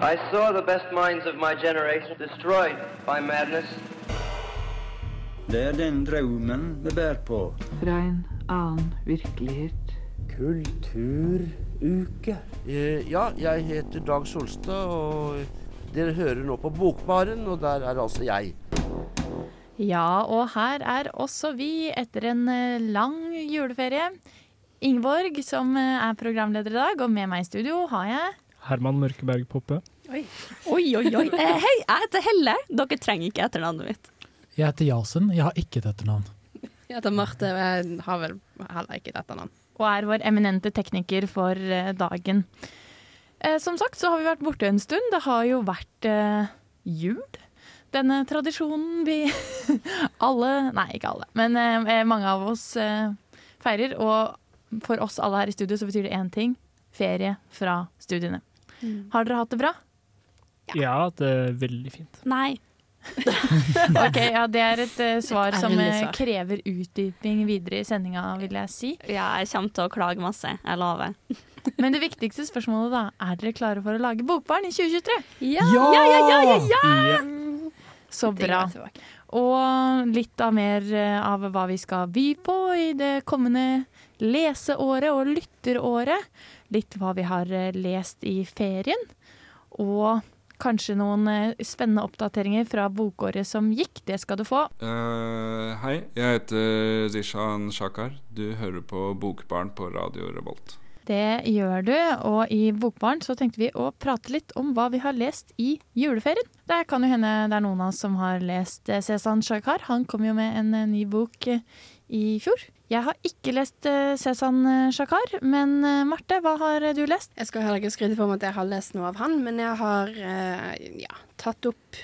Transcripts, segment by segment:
I saw the best minds of my generation destroyed by madness. Det er den drømmen vi bærer på. Fra en annen virkelighet. Kulturuke. Eh, ja, jeg heter Dag Solstad, og dere hører nå på Bokbaren, og der er altså jeg. Ja, og her er også vi etter en eh, lang juleferie. Ingeborg, som eh, er programleder i dag, og med meg i studio har jeg Herman Mørkeberg Poppe. Oi, oi, oi. Eh, hei, jeg heter Helle. Dere trenger ikke etternavnet mitt. Jeg heter Jasen. Jeg har ikke et etternavn. Jeg heter Marte, jeg har vel heller ikke et etternavn. og er vår eminente tekniker for eh, dagen. Eh, som sagt så har vi vært borte en stund. Det har jo vært eh, jul. Denne tradisjonen vi alle Nei, ikke alle, men eh, mange av oss eh, feirer. Og for oss alle her i studio så betyr det én ting. Ferie fra studiene. Har dere hatt det bra? Ja, det er veldig fint. Nei. Ok, ja, Det er et uh, svar som eh, svar. krever utdyping videre i sendinga, vil jeg si. Ja, jeg kommer til å klage masse. Jeg lover. Men det viktigste spørsmålet da, er dere klare for å lage Bokbarn i 2023? Ja, Ja! ja, ja, ja, ja, ja! Ja. Så bra. Og litt av mer eh, av hva vi skal by på i det kommende leseåret og lytteråret. Litt hva vi har eh, lest i ferien. Og kanskje noen eh, spennende oppdateringer fra bokåret som gikk. Det skal du få. Uh, hei, jeg heter Zishan Shakar. Du hører på Bokbarn på Radio Revolt. Det gjør du, og i Bokbarn så tenkte vi å prate litt om hva vi har lest i juleferien. Det kan jo hende det er noen av oss som har lest Cezanne Shakar. Han kom jo med en ny bok i fjor. Jeg har ikke lest eh, Cezanne Shakar, men eh, Marte, hva har du lest? Jeg skal heller ikke skryte på meg at jeg har lest noe av han, men jeg har eh, ja, tatt opp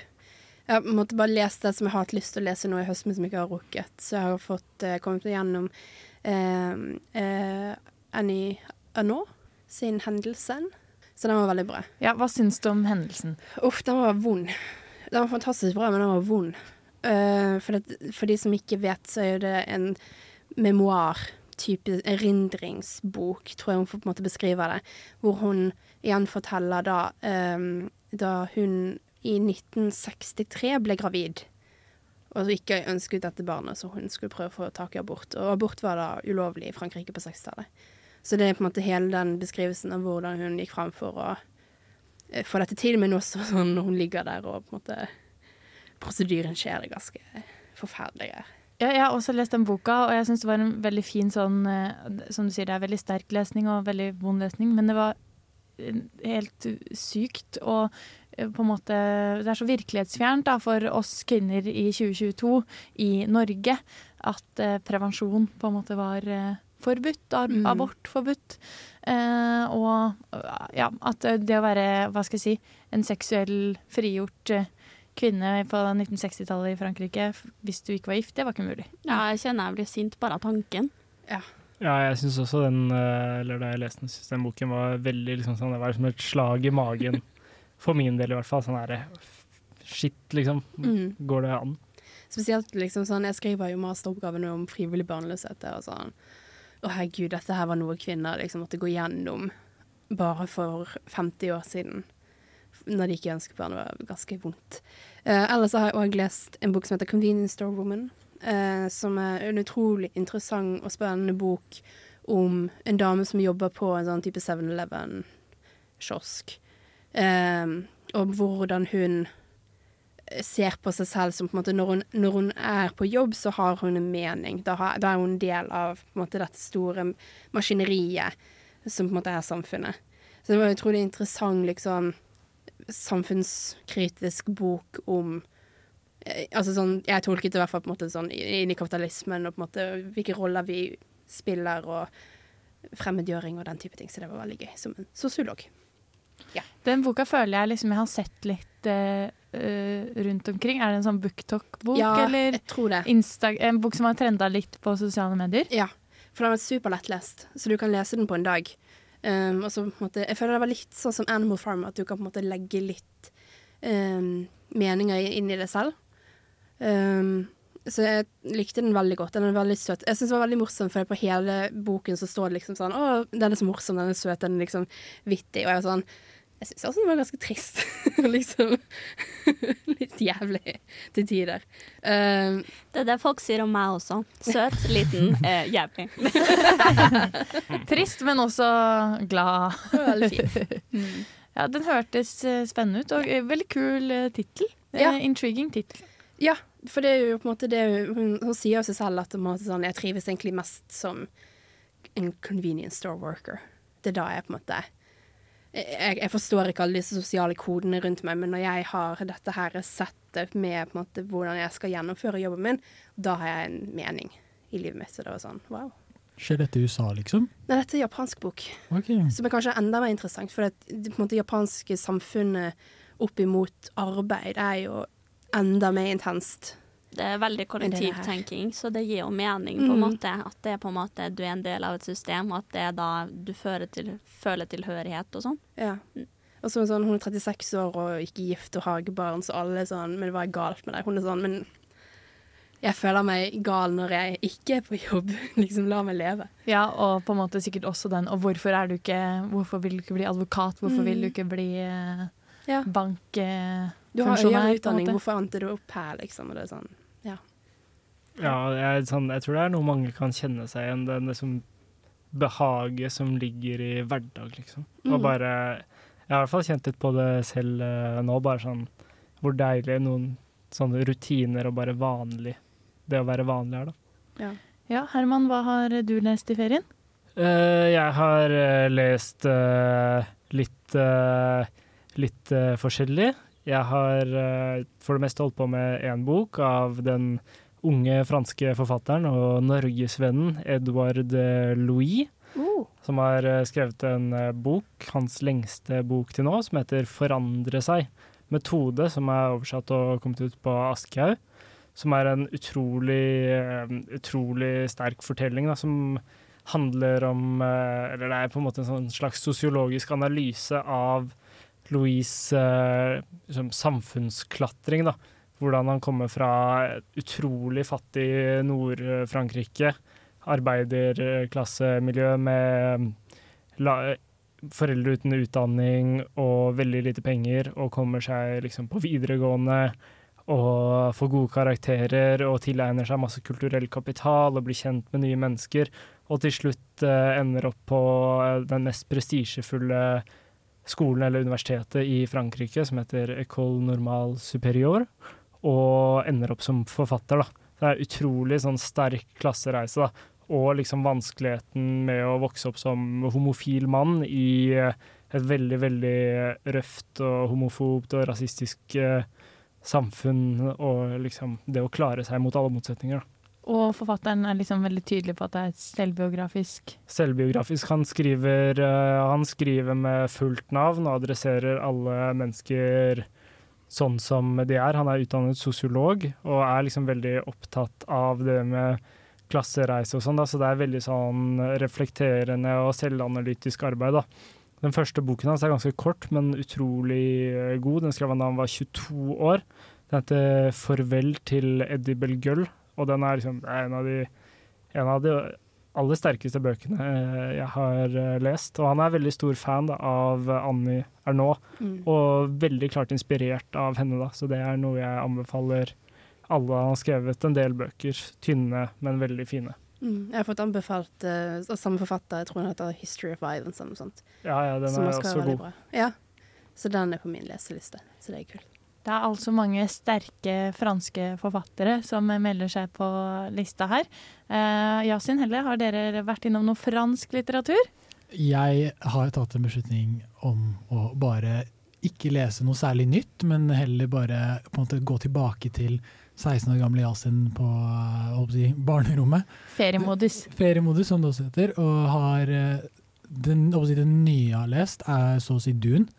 Jeg måte bare lese det som jeg har hatt lyst til å lese nå i høst, men som jeg ikke har rukket. Så jeg har fått eh, kommet eh, eh, Annie Arnault sin 'Hendelsen'. Så den var veldig bra. Ja, Hva syns du om hendelsen? Uff, den var vond. Den var fantastisk bra, men den var vond. Uh, for, det, for de som ikke vet, så er det en memoar, type erindringsbok, tror jeg hun på en måte beskrive det. Hvor hun igjen forteller da um, da hun i 1963 ble gravid. Og ikke ønsket dette barnet, så hun skulle prøve å få tak i abort. Og abort var da ulovlig i Frankrike på 60-tallet. Så det er på en måte hele den beskrivelsen av hvordan hun gikk fram for å eh, få dette til, men også sånn når hun ligger der og på en måte Prosedyren skjer, det ganske forferdelig. Ja, jeg har også lest den boka, og jeg syns det var en veldig fin sånn eh, Som du sier, det er veldig sterk lesning og veldig vond lesning, men det var eh, helt sykt og eh, på en måte Det er så virkelighetsfjernt da, for oss kvinner i 2022 i Norge at eh, prevensjon på en måte var eh, forbudt. Mm. Abort forbudt. Eh, og ja, at det å være, hva skal jeg si, en seksuell frigjort eh, kvinne på 1960-tallet i Frankrike, hvis du ikke var gift, det var ikke mulig. Ja, jeg kjenner jeg blir sint bare av tanken. Ja, jeg syns også den, eh, eller da jeg leste den, synes den boken var veldig liksom, sånn, Det var som et slag i magen. For min del i hvert fall. Sånn herre Shit, liksom. Mm. Går det an? Spesielt liksom sånn Jeg skriver jo masteroppgave nå om frivillig barnløshet. Og sånn Å herregud, dette her var noe kvinner liksom måtte gå gjennom bare for 50 år siden. Når de ikke ønsker barn. Det var ganske vondt. Uh, ellers har jeg òg lest en bok som heter 'Convenience Store Woman'. uh, som er en utrolig interessant og spennende bok om en dame som jobber på en sånn type 7-Eleven-kiosk. uh, og hvordan hun ser på seg selv som på en måte når hun, når hun er på jobb, så har hun en mening. Da, har, da er hun en del av måte, dette store maskineriet som på en måte er samfunnet. Så det var utrolig interessant liksom, samfunnskritisk bok om eh, Altså sånn, jeg tolket det i hvert fall på en måte sånn inn i kapitalismen og på en måte hvilke roller vi spiller og fremmedgjøring og den type ting. Så det var veldig gøy som en sosiolog. Den boka føler jeg liksom jeg har sett litt eh, rundt omkring. Er det en sånn booktalk-bok, Ja, eller jeg tror det. Insta en bok som har trenda litt på sosiale medier? Ja, for den er superlettlest, så du kan lese den på en dag. Um, og så på en måte, jeg føler det var litt sånn som Animal Farm, at du kan på en måte legge litt um, meninger inn i det selv. Um, så jeg likte den veldig godt. Den er veldig søt. Jeg syns det var veldig morsom, for på hele boken så står det liksom sånn Å, den er så morsom, den er søt, den er liksom vittig. Og jeg var sånn Jeg syns også den var ganske trist. liksom litt jævlig til tider. Um, Det er det folk sier om meg også. Søt, liten, eh, jævlig. Trist, men også glad. Veldig fin. Ja, den hørtes eh, spennende ut, og eh, veldig kul uh, tittel. Eh, Ja. Intriguing tittel. Ja, for det er jo på en måte det hun, hun sier jo seg selv at sånn, jeg trives egentlig mest som en convenience store worker. Det er da jeg på en måte jeg, jeg forstår ikke alle disse sosiale kodene rundt meg, men når jeg har dette her settet med måte hvordan jeg skal gjennomføre jobben min, da har jeg en mening i livet mitt. Så det var sånn wow. Skjer dette i USA, liksom? Nei, dette er japansk bok. Okay. Som er kanskje enda mer interessant, for det, måte japanske samfunnet opp imot arbeid er jo enda mer intenst. Det er veldig kollektivtenking, så det gir jo mening, på en Mm. måte. At det er på en måte du er en del av et system, og at det er da du til, føler tilhørighet og sånn. Ja. Og så er hun sånn, hun er 36 år og ikke gift og hagebarn, så alle er sånn Men hva er galt med deg? Hun er sånn Men jeg føler meg gal når jeg ikke er på jobb. liksom, la meg leve. Ja, og på en måte sikkert også den Og hvorfor er du ikke Hvorfor vil du ikke bli advokat? Hvorfor vil du ikke bli eh, Ja. bankfunksjonær? Du har høyere utdanning, hvorfor endte du opp her, liksom? Og det er sånn, ja. Ja, jeg, sånn, jeg tror det er noe mange kan kjenne seg igjen. Det liksom behaget som ligger i hverdag, liksom. Og Mm. bare Jeg har i hvert fall kjent litt på det selv eh, nå, bare sånn hvor deilig noen sånne rutiner og bare vanlig Det å være vanlig er, da. ja. Ja, Herman, hva har du lest i ferien? Uh, jeg har eh, lest uh, litt uh, litt forskjellig. Jeg har eh, for det meste holdt på med én bok av den unge franske forfatteren og norgesvennen Edouard Louis, Uh, som har eh, skrevet en eh, bok, hans lengste bok til nå, som heter 'Forandre seg'. Metode, som er oversatt og kommet ut på Aschehoug. Som er en utrolig, utrolig sterk fortelling, da, som handler om Eller det er på en måte en sånn slags sosiologisk analyse av Louis' eh, liksom samfunnsklatring. da. Hvordan han kommer fra utrolig fattig Nord-Frankrike, arbeiderklassemiljø med la, foreldre uten utdanning og veldig lite penger, og kommer seg liksom på videregående og får gode karakterer og tilegner seg masse kulturell kapital og blir kjent med nye mennesker, og til slutt eh, ender opp på eh, den mest prestisjefulle skolen eller universitetet i Frankrike, som heter École Normale Supérieure, og ender opp som forfatter. da. Det er utrolig sånn sterk klassereise, da. Og liksom vanskeligheten med å vokse opp som homofil mann i eh, et veldig, veldig røft og homofobt og rasistisk eh, samfunn, og liksom det å klare seg mot alle motsetninger. da. Og forfatteren er liksom veldig tydelig på at det er selvbiografisk. Selvbiografisk. Han skriver, eh, han skriver med fullt navn og adresserer alle mennesker sånn som de er. Han er utdannet sosiolog og er liksom veldig opptatt av det med klassereise og sånn, så det er veldig sånn reflekterende og selvanalytisk arbeid. da. Den første boken hans er ganske kort, men utrolig eh, god. Den skrev han da han var 22 år. Den heter 'Farvel til Eddie Belgull', og den er liksom er en av de, en av de aller sterkeste bøkene eh, jeg har eh, lest. Og han er veldig stor fan da, av Annie Ernaux, mm. og veldig klart inspirert av henne, da. Så det er noe jeg anbefaler alle. Han har skrevet en del bøker, tynne, men veldig fine. Mm. Jeg har fått anbefalt uh, samme forfatter, jeg tror den heter 'History of Violence' eller noe sånt. Ja, ja, den er også også god. bra. Ja. Så den er på min leseliste, så det er kult. Det er altså mange sterke franske forfattere som melder seg på lista her. Eh, Yasin Helle, har dere vært innom noe fransk litteratur? Jeg har tatt en beslutning om å bare ikke lese noe særlig nytt, men heller bare på en måte gå tilbake til 16 år gamle Yasin på å si, barnerommet. Feriemodus. Feriemodus, som det også heter. Og har eh, den, si, den nye jeg har lest, er så å si Dun.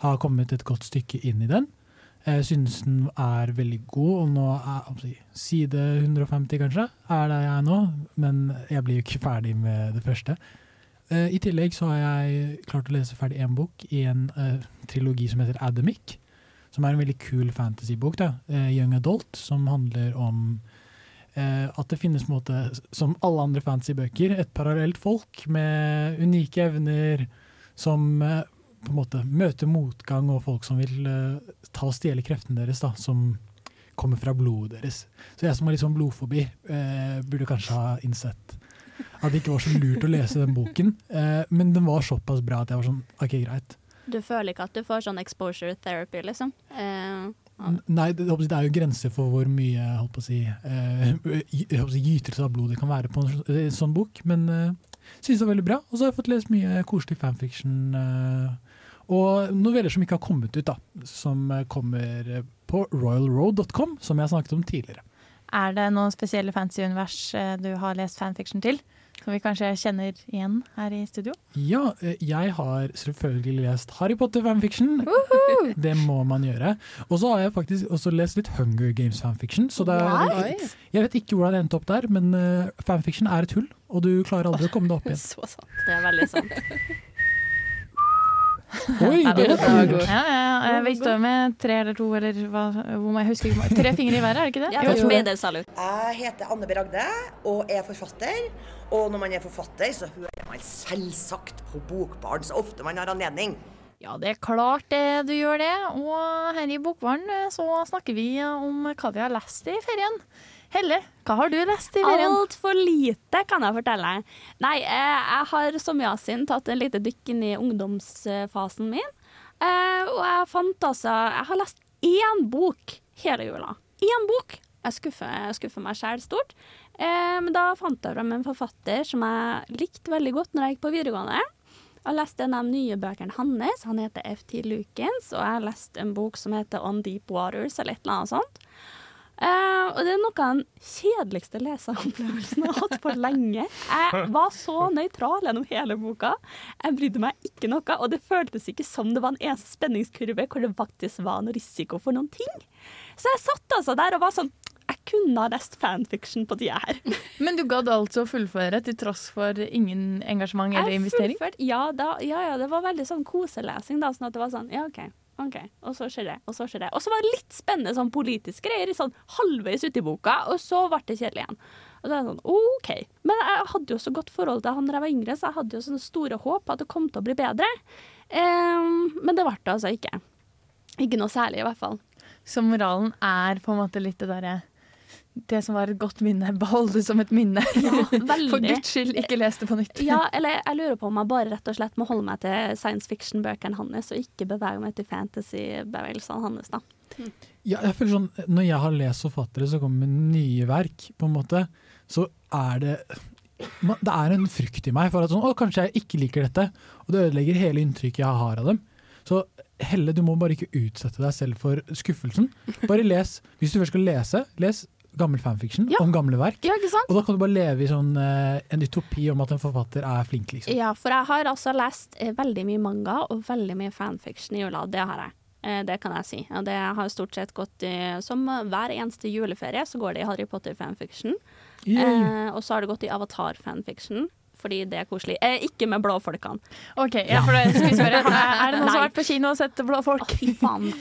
Har kommet et godt stykke inn i den. Jeg synes den er veldig god, og nå er side 150 kanskje, er der jeg er nå. Men jeg blir jo ikke ferdig med det første. Eh, I tillegg så har jeg klart å lese ferdig én bok i en uh, trilogi som heter Adamic. Som er en veldig kul fantasybok. da, eh, Young Adult, som handler om uh, at det finnes måte, som alle andre fantasybøker, et parallelt folk med unike evner som eh, på en måte møte motgang og folk som vil uh, ta og stjele kreftene deres, da, som kommer fra blodet deres. Så jeg som har litt sånn blodfobi, uh, burde kanskje ha innsett at det ikke var så lurt å lese den boken. Uh, men den var såpass bra at jeg var sånn OK, greit. Du føler ikke at du får sånn exposure therapy, liksom? Eh, Nei, det, det er jo grenser for hvor mye holdt på å si, eh, si, gytelse av blod det kan være på en en sånn bok. Men uh, synes det var veldig bra. Og så har jeg fått lest mye koselig fanfiction. eh, og noveller som ikke har kommet ut, da. Som kommer på royalroad.com, som jeg snakket om tidligere. Er det noen spesielle fancy univers eh, du har lest fanfiction til? Som vi kanskje kjenner igjen her i studio? Ja, eh, jeg har selvfølgelig lest Harry Potter fanfiction. Det må man gjøre. Og så har jeg faktisk også lest litt Hunger Games fanfiction. Så det er, jeg vet ikke hvordan det endte opp der, men eh, fanfiction er et hull, og du klarer aldri å komme deg opp igjen. Så sant. det er veldig sant. Oi, det var kult! Ja, ja, ja. Vi står med tre eller to, eller hva, hvor jeg husker ikke. Tre fingre i været, er det ikke det? Ja, Jo. Jeg heter Anne B. Ragde og er forfatter. Og når man er forfatter, så hører man selvsagt på Bokbarn så ofte man har anledning. Ja, det er klart det, du gjør det. Og her i Bokbaren eh, så snakker vi om hva vi har lest i ferien. Helle, hva har du lest i ferien? Altfor lite, kan jeg fortelle. Nei, eh, jeg har som Yasin tatt en lite dykk inn i ungdomsfasen min. Eh, og jeg fant altså Jeg har lest én bok hele jula. Én bok! Jeg skuffer, jeg skuffer meg sjæl stort. Eh, men da fant jeg frem en forfatter som jeg likte veldig godt når jeg gikk på videregående. Jeg har lest en av de nye bøkene hans. Han heter FT Lukens. Og jeg har lest en bok som heter On Deep Waters, eller et eller annet sånt. Eh, og det er noe av den kjedeligste leseopplevelsen jeg har hatt på lenge. Jeg var så nøytral gjennom hele boka. Jeg brydde meg ikke noe, og det føltes ikke som det var en eneste spenningskurve hvor det faktisk var noe risiko for noen ting. Så jeg satt altså der og var sånn Jeg kunne ha lest fanfiction på tida her. Men du gadd altså å fullføre til tross for ingen engasjement eller investering? Ja, da, ja, ja, det var veldig sånn koselesing. da, sånn at det var sånn, ja, OK. Ok, Og så skjer det, og så skjer det. Og så var det litt spennende sånn politiske greier sånn halvveis uti boka, og så ble det kjedelig igjen. Og så er det sånn, OK. Men jeg hadde jo så godt forhold til han da jeg var yngre, så jeg hadde jo sånne store håp at det kom til å bli bedre. Um, men det ble det altså ikke. Ikke noe særlig, i hvert fall. Så moralen er på en måte litt det derre Det som var et godt minne, behold det som et minne. Ja, For guds skyld, ikke les det på nytt. Ja, eller jeg lurer på om jeg bare rett og slett må holde meg til science fiction-bøkene hans, og ikke bevege meg til fantasy-bevegelsene hans, da. Ja, jeg føler sånn, Når jeg har lest forfattere som kommer med nye verk, på en måte, så er det Det er en frykt i meg for at sånn, å, kanskje jeg ikke liker dette. Og det ødelegger hele inntrykket jeg har av dem. Så Helle, du må bare ikke utsette deg selv for skuffelsen. Bare les. Hvis du først skal lese, les gammel fanfiction Ja. om gamle verk. Ja, ikke sant? Og da kan du bare leve i sånn, eh, en utopi om at en forfatter er flink, liksom. Ja, for jeg har altså lest eh, veldig mye manga og veldig mye fanfiction i jula. Det har jeg. Eh, Det kan jeg si. Og det har stort sett gått i Som hver eneste juleferie så går det i Harry Potter fanfiction. Yeah. Eh, og så har det gått i Avatar fanfiction. Fordi det er koselig. Eh, ikke med blåfolkene. Ok, ja, for det skal vi spørre. Er det noen som har vært på kino og sett blå folk? Å, fy faen.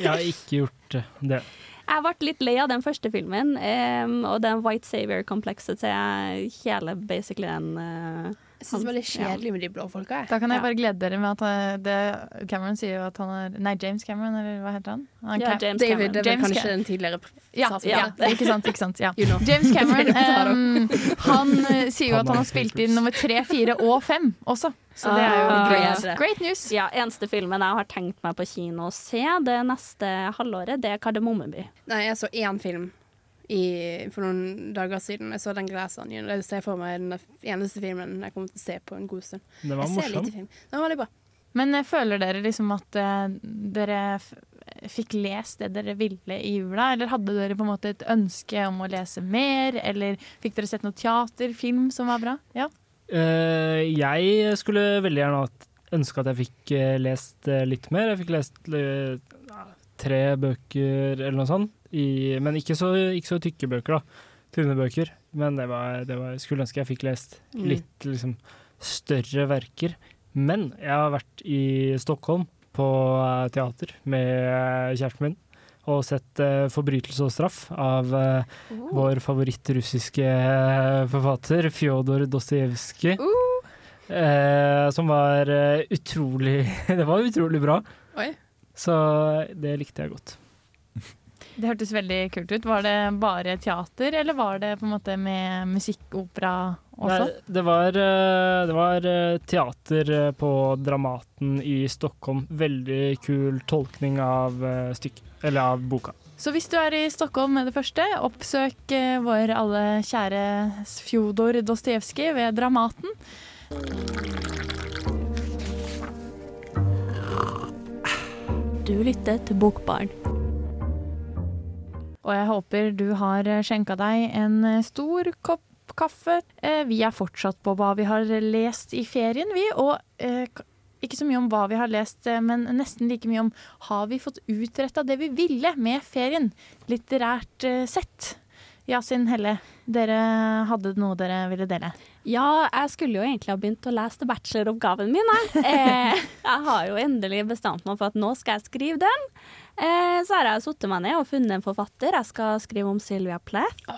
Jeg har ikke gjort det. Jeg ble litt lei av den første filmen, um, og den White Savior-komplekset til hele basically den Jeg syns det var litt Ja. kjedelig med de blå folka. jeg. Da kan jeg bare glede dere med at eh, det, Cameron sier jo at han er Nei, James Cameron, eller hva heter han? han Ja, James David Cameron. det James kanskje Cam- en tidligere Ja, ja, ikke sant. ikke sant, ja. You know. James Cameron er em, han eh, sier jo at han har spilt inn nummer tre, fire og fem også. Så det er jo uh, great, great news. Ja, eneste filmen jeg har tenkt meg på kino å se det neste halvåret, det er Kardemommeby. Nei, jeg så én film i, for noen dager siden. Jeg så den Glass Onion. Det ser for meg den eneste filmen jeg kommer til å se på en god stund. Det var morsom. Den var veldig bra. Men eh, føler dere liksom at uh, dere f fikk lest det dere ville i jula, eller hadde dere på en måte et ønske om å lese mer, eller fikk dere sett noe teater, film som var bra? Ja. Uh, jeg skulle veldig gjerne ønske at jeg fikk uh, lest litt mer. Jeg fikk lest tre bøker eller noe sånt, i, men ikke så, ikke så tykke bøker, da. Tynne bøker. Men det var, det var, skulle ønske jeg fikk lest Mm. litt liksom, større verker. Men jeg har vært i Stockholm på eh, teater med kjæresten min. Og sett uh, 'Forbrytelse og straff' av eh, vår favorittrussiske forfatter Fjodor Dostojevskij. Uh. som var utrolig Det var utrolig bra. Oi. Så det likte jeg godt. Det hørtes veldig kult ut. Var det bare teater, eller var det på en måte med musikkopera også? Nei, det var, eh, det var eh, teater eh, på Dramaten i Stockholm. Veldig kul tolkning av eh, eller av boka. Så hvis du er i Stockholm med det første, oppsøk vår alle kjære Fjodor Dostojevskij ved Dramaten. Du lytter til Bokbarn. Og jeg håper du har skjenka deg en eh, stor kopp kaffe. Eh, Vi er fortsatt på hva vi har lest i ferien, vi. Og eh, ikke så mye om hva vi har lest, eh, men nesten like mye om har vi fått utretta det vi ville med ferien, litterært eh, sett. Yasin Helle, dere hadde noe dere ville dele? Ja, jeg skulle jo egentlig ha begynt å lese til bacheloroppgaven min. Jeg. Eh, jeg har jo endelig bestemt meg for at nå skal jeg skrive den. Eh, så har jeg satt meg ned og funnet en forfatter. Jeg skal skrive om Sylvia Plath.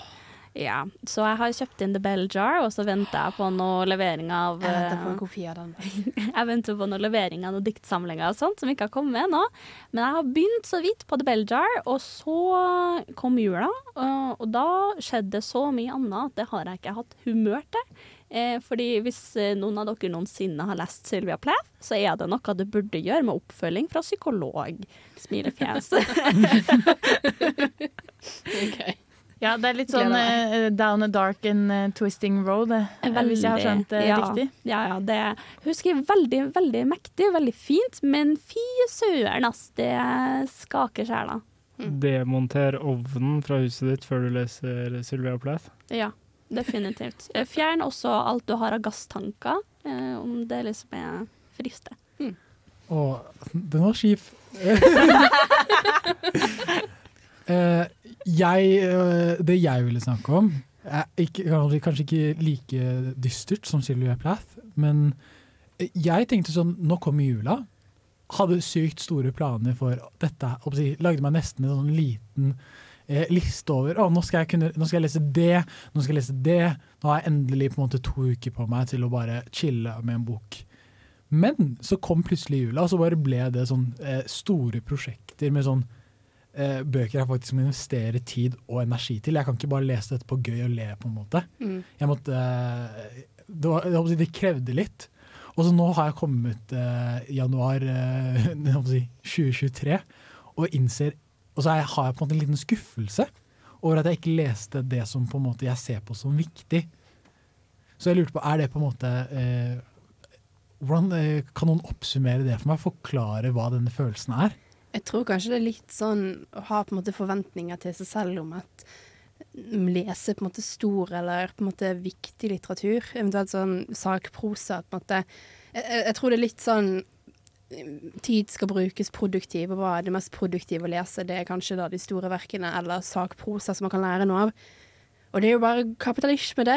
Ja, Så jeg har kjøpt inn The Bell Jar, og så venter jeg på noe levering av Jeg venter på en eh, kopi av den. Jeg venter på noe levering av noen diktsamlinger og sånt som ikke har kommet ennå. Men jeg har begynt så vidt på The Bell Jar, og så kom jula. Og, og da skjedde det så mye annet at det har jeg ikke hatt humør til. Eh, fordi hvis eh, noen av dere noensinne har lest Sylvia Plath, så er det noe du burde gjøre med oppfølging fra psykolog. Smilefjes. Ja, det er litt sånn eh, down a dark and uh, twisting road, veldig, hvis jeg har skjønt det ja, riktig. Ja, ja. Det, hun skriver veldig, veldig mektig, veldig fint, men fy søren, ass. Det skaker sjela. Demonter ovnen fra huset ditt før du leser Sylvia Plath. Ja, definitivt. Eh, Fjern også alt du har av gasstanker, eh, om det liksom er friste. Å, den var skif. Eh, jeg, det jeg ville snakke om, er ikke, kanskje- ikke like dystert som Sylvia Plath, men jeg tenkte sånn Nå kommer jula. Hadde sykt store planer for dette. Lagde meg nesten en sånn liten eh, liste over å, nå, skal jeg kunne, nå skal jeg lese det, nå skal jeg lese det. Nå har jeg endelig på en måte to uker på meg til å bare chille med en bok. Men så kom plutselig jula, og så bare ble det sånn eh, store prosjekter med sånn eh, bøker jeg faktisk må investere tid og energi til. Jeg kan ikke bare lese dette på gøy og le, på en måte. Mm. Jeg måtte eh, det, var, si, det krevde litt. Og så nå har jeg kommet eh, januar eh, jeg håper å si, 2023 og innser Og så har jeg, på en måte en liten skuffelse over at jeg ikke leste det som på en måte jeg ser på som viktig. Så jeg lurte på, er det på en måte eh, hvordan, eh, Kan noen oppsummere det for meg? Forklare hva denne følelsen er? Jeg tror kanskje det er litt sånn å ha på en måte forventninger til seg selv om at mm, lese på en måte stor eller på en måte viktig litteratur, eventuelt sånn sakprosa. på en måte. Jeg, jeg, jeg tror det er litt sånn Tid skal brukes produktiv, og hva er det mest produktive å lese? Det er kanskje da de store verkene eller sakprosa som man kan lære noe av. Og det er jo bare kapitalisme, det.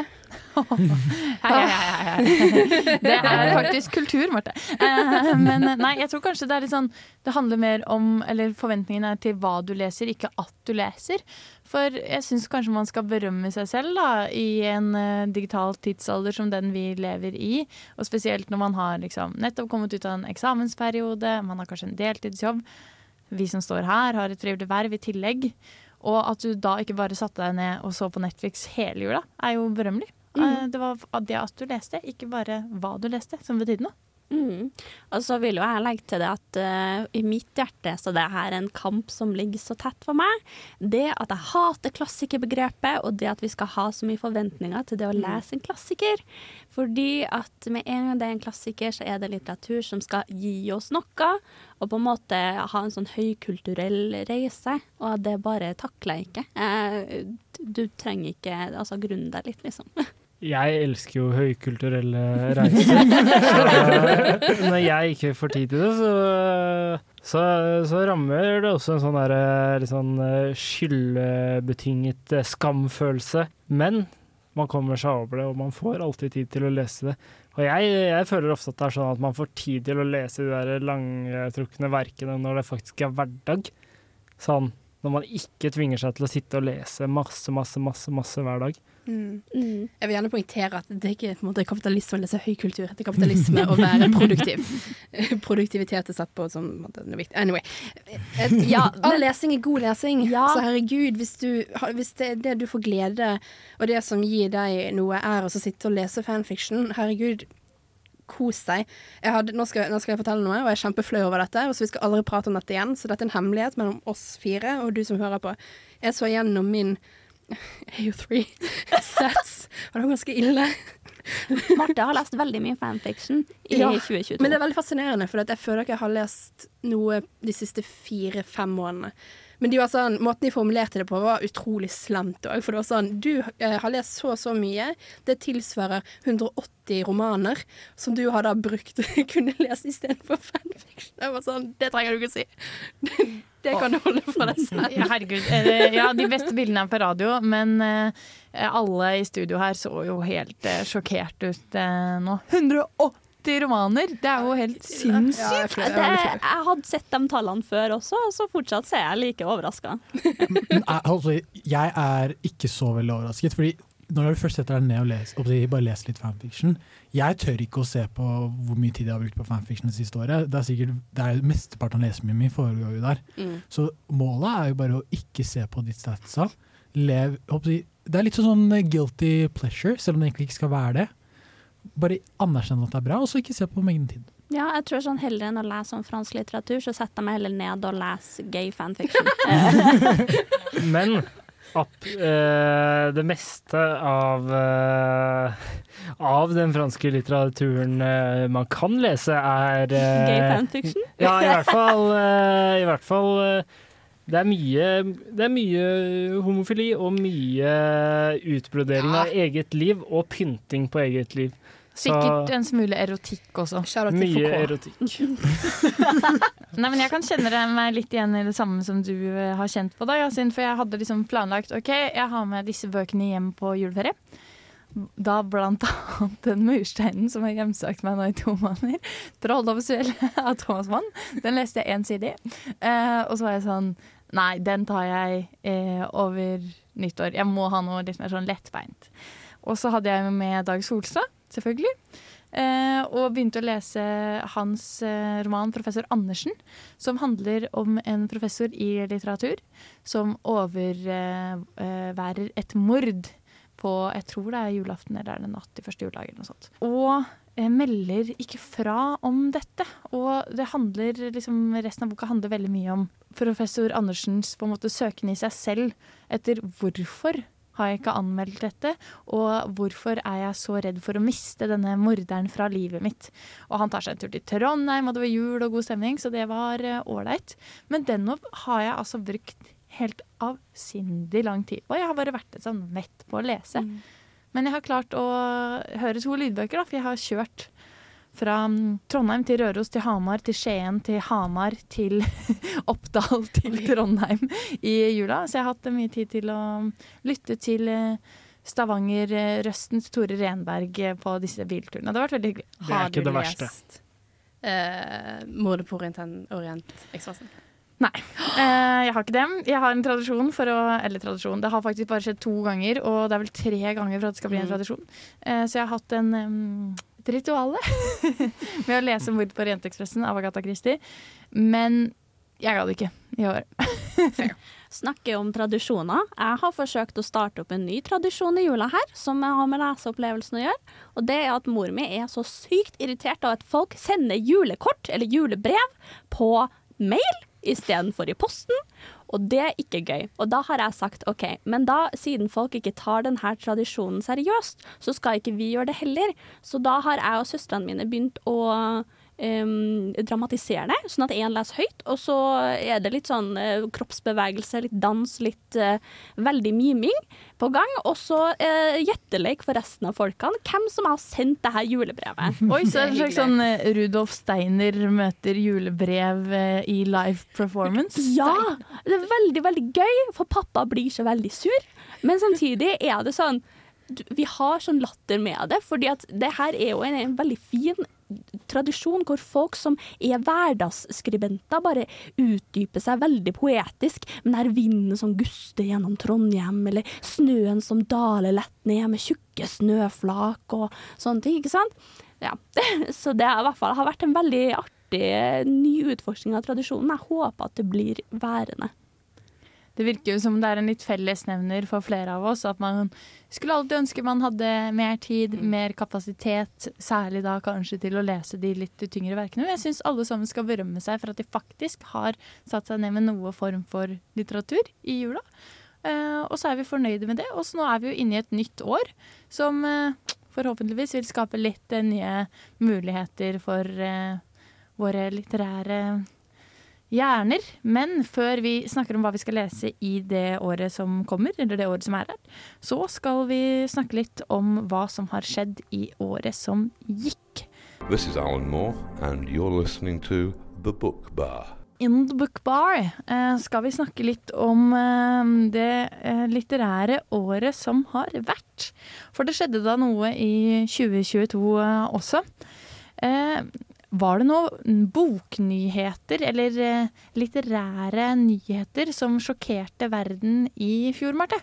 Hei, hei, hei. Det er faktisk kultur, Marte. Eh, Men nei, jeg tror kanskje det er litt sånn Det handler mer om Eller forventningen er til hva du leser, ikke at du leser. For jeg syns kanskje man skal berømme seg selv da, i en eh, digital tidsalder som den vi lever i. Og spesielt når man har liksom nettopp kommet ut av en eksamensperiode, man har kanskje en deltidsjobb. Vi som står her, har et trivelig verv i tillegg. Og at du da ikke bare satte deg ned og så på Netflix hele jula, er jo berømmelig. Mm. Det var det at du leste, ikke bare hva du leste, som betydde noe. Mm. Og så vil jo jeg legge til det at uh, i mitt hjerte så det her er en kamp som ligger så tett for meg. Det at jeg hater klassikerbegrepet, og det at vi skal ha så mye forventninger til det å lese en klassiker. Fordi at med en gang det er en klassiker, så er det litteratur som skal gi oss noe. Og på en måte ha en sånn høykulturell reise. Og det bare takler jeg ikke. Uh, du trenger ikke Altså grunne deg litt, liksom. Jeg elsker jo høykulturelle reiser. så når jeg ikke får tid til det, så, så, så rammer det også en sånn der, litt sånn eh, skyldbetinget eh, skamfølelse. Men man kommer seg over det, og man får alltid tid til å lese det. Og jeg, jeg føler ofte at det er sånn at man får tid til å lese de der langtrukne verkene når det faktisk er hverdag. Sånn når man ikke tvinger seg til å sitte og lese masse, masse, masse, masse hver dag. Mm. Jeg vil gjerne poengtere at det ikke måte, kapitalisme å lese høykultur. Det er kapitalisme å være produktiv. Produktivitet er satt på som måte, noe viktig. Anyway. Et, Ja, all lesing er god lesing. Ja. Så herregud, hvis, du, hvis det er det du får glede, og det som gir deg noe, er å sitte og lese fanfiction, herregud, kos deg. Jeg hadde, nå, skal, nå skal jeg fortelle noe, og jeg er kjempeflau over dette. Og så Vi skal aldri prate om dette igjen, så dette er en hemmelighet mellom oss fire og du som hører på. Jeg så gjennom min AO3 sets, og det var ganske ille. Marte har lest veldig mye fanfiction i Ja, 2022. Men det er veldig fascinerende, for jeg føler ikke jeg har lest noe de siste fire-fem månedene. Men de var sånn, måten de formulerte det på, var utrolig slemt òg. For det var sånn Du eh, har lest så og så mye. Det tilsvarer 180 romaner som du har da brukt kunne lese istedenfor fanfiction. Det var sånn Det trenger du ikke å si. Det kan du holde for deg selv. Ja, herregud. Eh, Ja, de beste bildene er på radio, men eh, alle i studio her så jo helt eh, sjokkert ut nå. 180 romaner! Det er jo helt sinnssykt! det, jeg hadde sett de tallene før også, og så fortsatt er jeg like overraska. Jeg, altså, jeg er ikke så veldig overrasket, fordi når du først setter deg ned og leser, og bare leser litt fanfiction Jeg tør ikke å se på hvor mye tid jeg har brukt på fanfiction det siste året. Det er sikkert, det er Mesteparten av lesemien min foregår jo der. Mm. Så målet er jo bare å ikke se på ditt statsa. Lev, håper det er litt sånn guilty pleasure, selv om det egentlig ikke skal være det. Bare anerkjenne at det er bra, og så ikke se på mengden tid. Ja, jeg tror sånn heller enn å lese om fransk litteratur, så setter jeg meg heller ned og leser gay fanfiction. Men at eh, det meste av eh, av den franske litteraturen eh, man kan lese, er eh, Gay fanfiction? Ja, i hvert fall, eh, i hvert fall eh, det er, mye, det er mye homofili og mye utbrodering av eget liv og pynting på eget liv. Så Sikkert en smule erotikk også. mye erotikk. Nei, men Jeg kan kjenne meg litt igjen i det samme som du eh, har kjent på. da, Yasin, For jeg hadde liksom planlagt OK, jeg har med disse bøkene hjem på juleferie. Da blant annet den mursteinen som har hjemsøkt meg nå i to måneder. 'Trolldomsfjellet' av Thomas Mann. Den leste jeg én side i. Eh, og så var jeg sånn Nei, den tar jeg eh, over nyttår. Jeg må ha noe litt mer sånn lettbeint. Og så hadde jeg med Dag Solstad, selvfølgelig. Eh, og begynte å lese hans eh, roman 'Professor Andersen', som handler om en professor i litteratur som overværer et mord på jeg tror det er julaften eller er det natt til første juledag. eller noe sånt. Og eh, melder ikke fra om dette. Og det handler liksom, resten av boka handler veldig mye om professor Andersens på en måte søken i seg selv etter hvorfor har jeg ikke anmeldt dette, og hvorfor er jeg så redd for å miste denne morderen fra livet mitt. Og han tar seg en tur til Trondheim, og det var jul og god stemning, så det var ålreit. Men den har jeg altså brukt helt avsindig lang tid på. Jeg har bare vært sånn mett på å lese. Men jeg har klart å høre to lydbøker, da, for jeg har kjørt fra mm, Trondheim til Røros til Hamar til Skien til Hamar til Oppdal til Trondheim i jula. Så jeg har hatt mye tid til å lytte til eh, Stavanger-røsten til Tore Renberg eh, på disse bilturene. Det har vært veldig hyggelig. Det er ikke det verste. Eh, Mordet på Orient- Orient-Ekspressen? Nei, eh, jeg har ikke det. Jeg har en tradisjon for å Eller tradisjon, det har faktisk bare skjedd to ganger, og det er vel tre ganger for at det skal bli en Mm. tradisjon. Eh, så jeg har hatt en, um, et ritual med å lese 'Mord på Orientekspressen' av Agatha Christie. Men jeg ga det ikke i år. Snakker om tradisjoner. Jeg har forsøkt å starte opp en ny tradisjon i jula her, som jeg har med leseopplevelsen å gjøre. Og det er at mor mi er så sykt irritert av at folk sender julekort eller julebrev på mail istedenfor i posten. Og det er ikke gøy. Og da har jeg sagt OK, men da, siden folk ikke tar denne tradisjonen seriøst, så skal ikke vi gjøre det heller. Så da har jeg og søstrene mine begynt å um, dramatisere det, sånn at én leser høyt, og så er det litt sånn uh, kroppsbevegelse, litt dans, litt uh, veldig miming på gang. Og så uh, gjettelek for resten av folkene. Hvem som har sendt det her julebrevet. Oi, så er det en slags sånn eh, Rudolf Steiner møter julebrev eh, i live performance? Ja! Det er veldig, veldig gøy, for pappa blir så veldig sur. Men samtidig er det sånn vi har sånn latter med det, fordi at det her er jo en, en veldig fin tradisjon hvor folk som er hverdagsskribenter, bare utdyper seg veldig poetisk. Men her er vinden som guster gjennom Trondheim, eller snøen som daler lett ned med tjukke snøflak og sånne ting, ikke sant? Ja. Så det har i hvert fall har vært en veldig artig ny utforskning av tradisjonen. Jeg håper at det blir værende. Det virker jo som det er en litt fellesnevner for flere av oss. At man skulle alltid ønske man hadde mer tid, mer kapasitet. Særlig da kanskje til å lese de litt tyngre verkene. Men jeg syns alle sammen skal berømme seg for at de faktisk har satt seg ned med noe form for litteratur i jula. Eh, og så er vi fornøyde med det. Og så nå er vi jo inne i et nytt år som eh, forhåpentligvis vil skape litt nye muligheter for eh, våre litterære hjerner. Men før vi snakker om hva vi skal lese i det året som kommer, eller det året som er her, så skal vi snakke litt om hva som har skjedd i året som gikk. This is Alan Moore, and you're listening to The Book Bar. In the Book Bar eh, skal vi snakke litt om eh, det eh, litterære året som har vært. For det skjedde da noe i 2022 eh, også. Var det noen boknyheter eller eh, litterære nyheter som sjokkerte verden i fjor, Marte?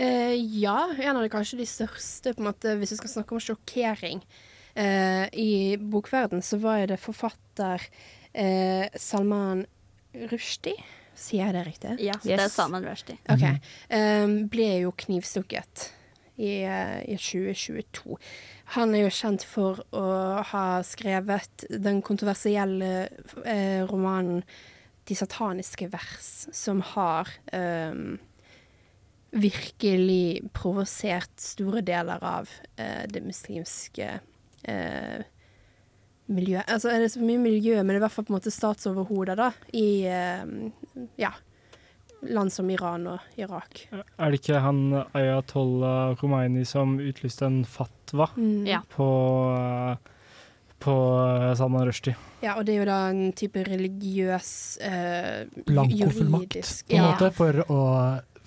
Eh, ja, en av de kanskje de største, på en måte, hvis vi skal snakke om sjokkering. Eh, I bokverden så var det forfatter eh, Salman Rushdie. Sier jeg det riktig? Ja, det er Salman Rushdie. OK. Eh, ble jo knivstukket i, eh, i 2022. Han er jo kjent for å ha skrevet den kontroversielle eh, romanen 'De sataniske vers', som har eh, virkelig provosert store deler av eh, det muslimske eh, miljøet. Altså er det så mye miljø, men det er i hvert fall på en måte statsoverhodet, da, i eh, ja, land som Iran og Irak. Er det ikke han Ayatollah Khomeini som utlyste en fatwa Mm. På, på Salman Rushdie? Ja, og det er jo da en type religiøs eh, Blankofullmakt, på en ja. måte, for å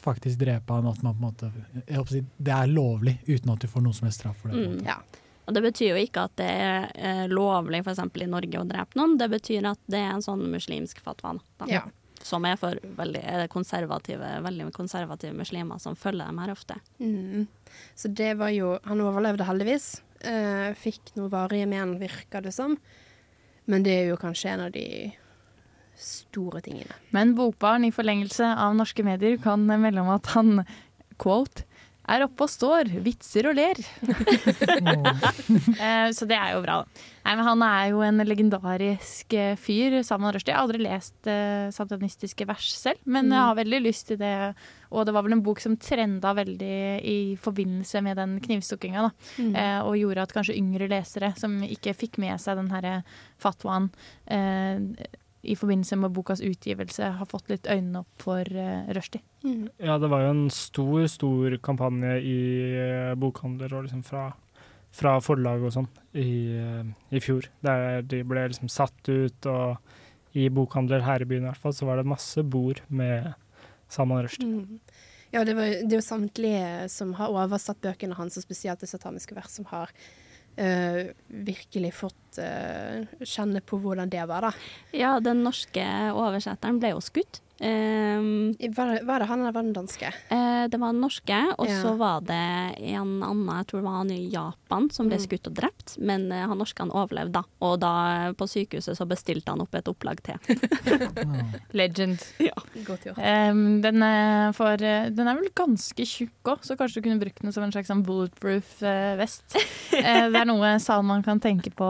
faktisk drepe han. At man på en måte jeg håper Det er lovlig uten at du får noen som helst straff for det. Mm. Ja. Og det betyr jo ikke at det er eh, lovlig f.eks. i Norge å drepe noen, det betyr at det er en sånn muslimsk fatwa. Da. Ja. Som er for veldig er konservative, veldig konservative muslimer som følger dem her ofte. Mm. Så det var jo Han overlevde heldigvis. Eh, fikk noe varige men, virker det som. Men det er jo kanskje en av de store tingene. Men Bokbarn i forlengelse av norske medier kan melde om at han, quote, er oppe og står, vitser og ler. Eh, Så det er jo bra. da. Nei, men Han er jo en legendarisk eh, fyr. Salman Rushdie. Jeg har aldri lest uh, satanistiske vers selv, men jeg har veldig lyst til det. Og det var vel en bok som trenda veldig i forbindelse med den knivstukkinga. Mm. Uh, og gjorde at kanskje yngre lesere som ikke fikk med seg den herre fatwaen eh, i forbindelse med bokas utgivelse, har fått litt øynene opp for uh, Rushdie. Mm. Ja, det var jo en stor, stor kampanje i uh, bokhandler og liksom fra, fra forlag og sånn i, uh, i fjor. Der de ble liksom satt ut, og i bokhandler her i byen i hvert fall, så var det masse bord med Salman Rushdie. Mm. Ja, det, var, det er jo samtlige som har oversatt bøkene hans, og spesielt det sataniske vers, som har eh, virkelig fått uh, kjenne på hvordan det var, da. Ja, den norske oversetteren ble jo skutt. Um, var, det, var det han eller var det den danske? Uh, det var den norske, og Ja. så var det en annen, jeg tror det var han i Japan, som ble Mm. skutt og drept. Men uh, han norske han overlevde, da. Og da eh, på sykehuset så bestilte han opp et opplag til. Legend. Godt gjort. Um, den, er for, den er vel ganske tjukk òg, så kanskje du kunne brukt den som en slags sånn bulletproof uh, vest. Det er noe Salman kan tenke på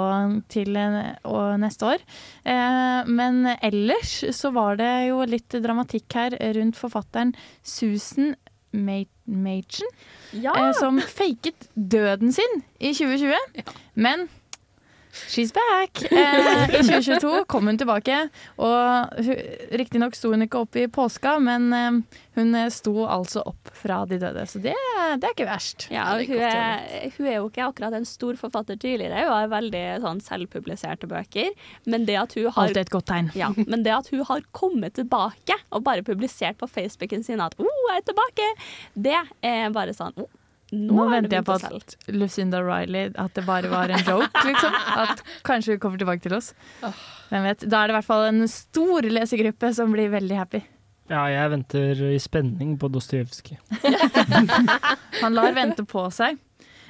til neste år. Eh, men ellers så var det jo litt dramatikk her rundt forfatteren Susan Machen, Ja! eh, som faket døden sin i 2020. Men She's back! Eh, I 2022 kom hun tilbake, og riktignok sto hun ikke opp i påska, men eh, hun sto altså opp fra de døde, så det, det er ikke verst. Ja, hun, er, hun er jo ikke akkurat en stor forfatter tidligere, hun har veldig sånn selvpubliserte bøker. Men det at hun har Alltid et godt tegn. Ja, men det at hun har kommet tilbake og bare publisert på Facebooken sin at oh, jeg er tilbake, det er bare sånn oh, Nå, Nå er venter jeg på at Lucinda Riley At det bare var en joke, liksom. At kanskje hun kommer tilbake til oss. Hvem vet. Da er det i hvert fall en stor lesergruppe som blir veldig happy. Ja, jeg venter i spenning på Dostojevskij. Han lar vente på seg.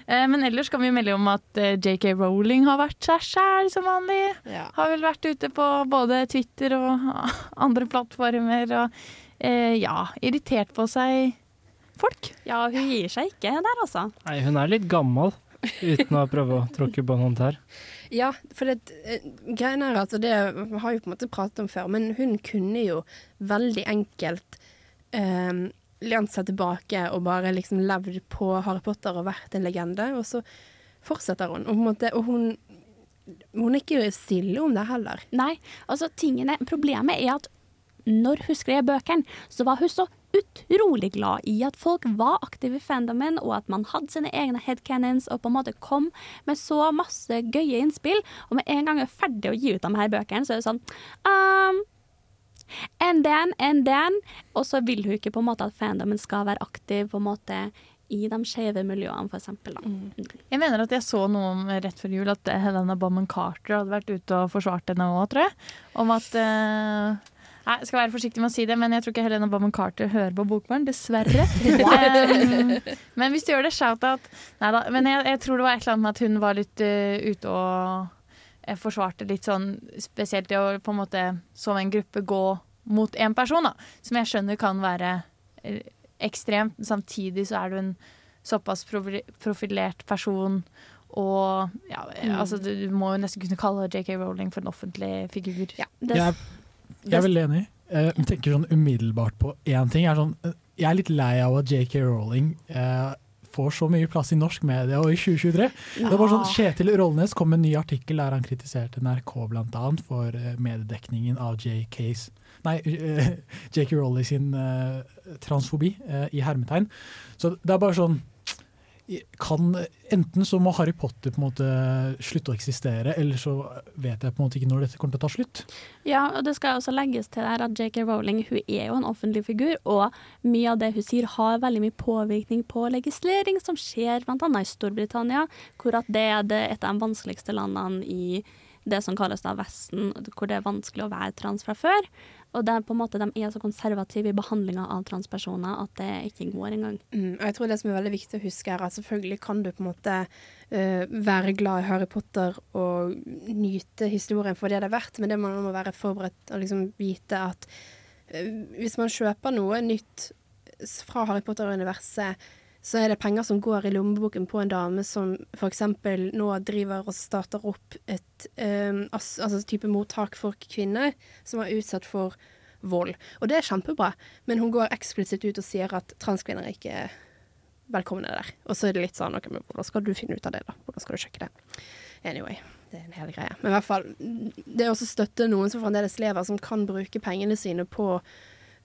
Eh, Men ellers kan vi melde om at eh, JK Rowling har vært seg sjæl som vanlig. Har vel vært ute på både Twitter og andre plattformer og eh, ja, irritert på seg folk. Ja, hun gir seg ikke der, altså. Nei, hun er litt gammel, uten å prøve å tråkke på noen tær. Ja, for det, eh, greien er at det har vi på en måte pratet om før, men hun kunne jo veldig enkelt eh, lent seg tilbake og bare liksom levd på Harry Potter og vært en legende, og så fortsetter hun. Og, på en måte, og hun, hun er ikke stille om det heller. Nei, altså tingene Problemet er at når hun skrev bøkene, så var hun så utrolig glad i at folk var aktive i fandomen, og at man hadde sine egne headcanons og på en måte kom med så masse gøye innspill. Og med en gang hun er ferdig å gi ut de her bøkene, så er det sånn um, And then, and then. Og så vil hun ikke på en måte at fandomen skal være aktiv på en måte i de skeive miljøene, for eksempel. Jeg mener at jeg så noe om rett før jul at Helena Bommen Carter hadde vært ute og forsvart henne òg, tror jeg. Om at eh, Nei, jeg skal være forsiktig med å si det, men jeg tror ikke Helena Bommen Carter hører på Bokbarn, dessverre. um, men hvis du gjør det, shout-out. Nei da. Men jeg, jeg tror det var et eller annet med at hun var litt uh, ute og jeg forsvarte litt sånn Spesielt det å på en måte som en gruppe gå mot én person, da. Som jeg skjønner kan være eh, ekstremt. Samtidig så er du en såpass profilert person. Og ja, Mm. altså, du, du må jo nesten kunne kalle JK Rowling for en offentlig figur. Ja, det, Jeg, jeg er veldig enig. Eh, Jeg tenker sånn umiddelbart på én ting. Jeg er, sånn, eh, jeg er litt lei av at JK Rowling eh, får så mye plass i norsk media og i 2023. Det var sånn, Kjetil Rollnes kom med en ny artikkel der han kritiserte NRK annet for eh, mediedekningen av JKs Nei, eh, JK Rowling sin eh, transfobi eh, i hermetegn. Så det er bare sånn kan, Enten så må Harry Potter på en måte slutte å eksistere, eller så vet jeg på en måte ikke når dette kommer til å ta slutt. Ja, og det skal også legges til der at JK Rowling hun er jo en offentlig figur, og mye av det hun sier har veldig mye påvirkning på legislering som skjer bl.a. i Storbritannia, hvor at det er et av de vanskeligste landene i det som kalles da Vesten, hvor det er vanskelig å være trans fra før. Og det er på en måte, de er så konservative i behandlinga av transpersoner at det ikke går engang. Mm, og jeg tror det som er veldig viktig å huske, er at selvfølgelig kan du på en måte uh, være glad i Harry Potter og nyte historien for det det er verdt, men det man må være forberedt og liksom vite at uh, hvis man kjøper noe nytt fra Harry Potter-universet, så er det penger som går i lommeboken på en dame som f.eks. nå driver og starter opp et um, altså type mottak for kvinner som er utsatt for vold. Og det er kjempebra, men hun går eksplisitt ut og sier at transkvinner ikke er velkomne der. Og så er det litt sånn OK, men hvordan skal du finne ut av det, da? Hvordan skal du sjekke det? Anyway, det er en hel greie. Men i hvert fall, det er også støtte noen som fremdeles lever, som kan bruke pengene sine på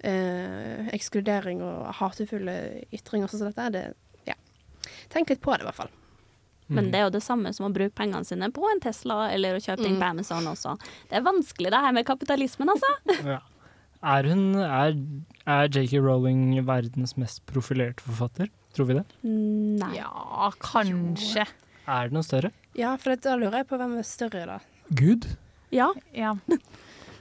eh, ekskludering og hatefulle ytringer sånn som dette, det Ja. Tenk litt på det, i hvert fall. Men det er jo det samme som å bruke pengene sine på en Tesla eller å kjøpe ting Mm. på Amazon også. Det er vanskelig det her med kapitalismen, altså. Ja. Er hun er, er JK Rowling verdens mest profilerte forfatter? Tror vi det? Nei. Ja, kanskje. Er det noe større? Ja, for da lurer jeg på hvem er større, da. Gud? Ja. ja.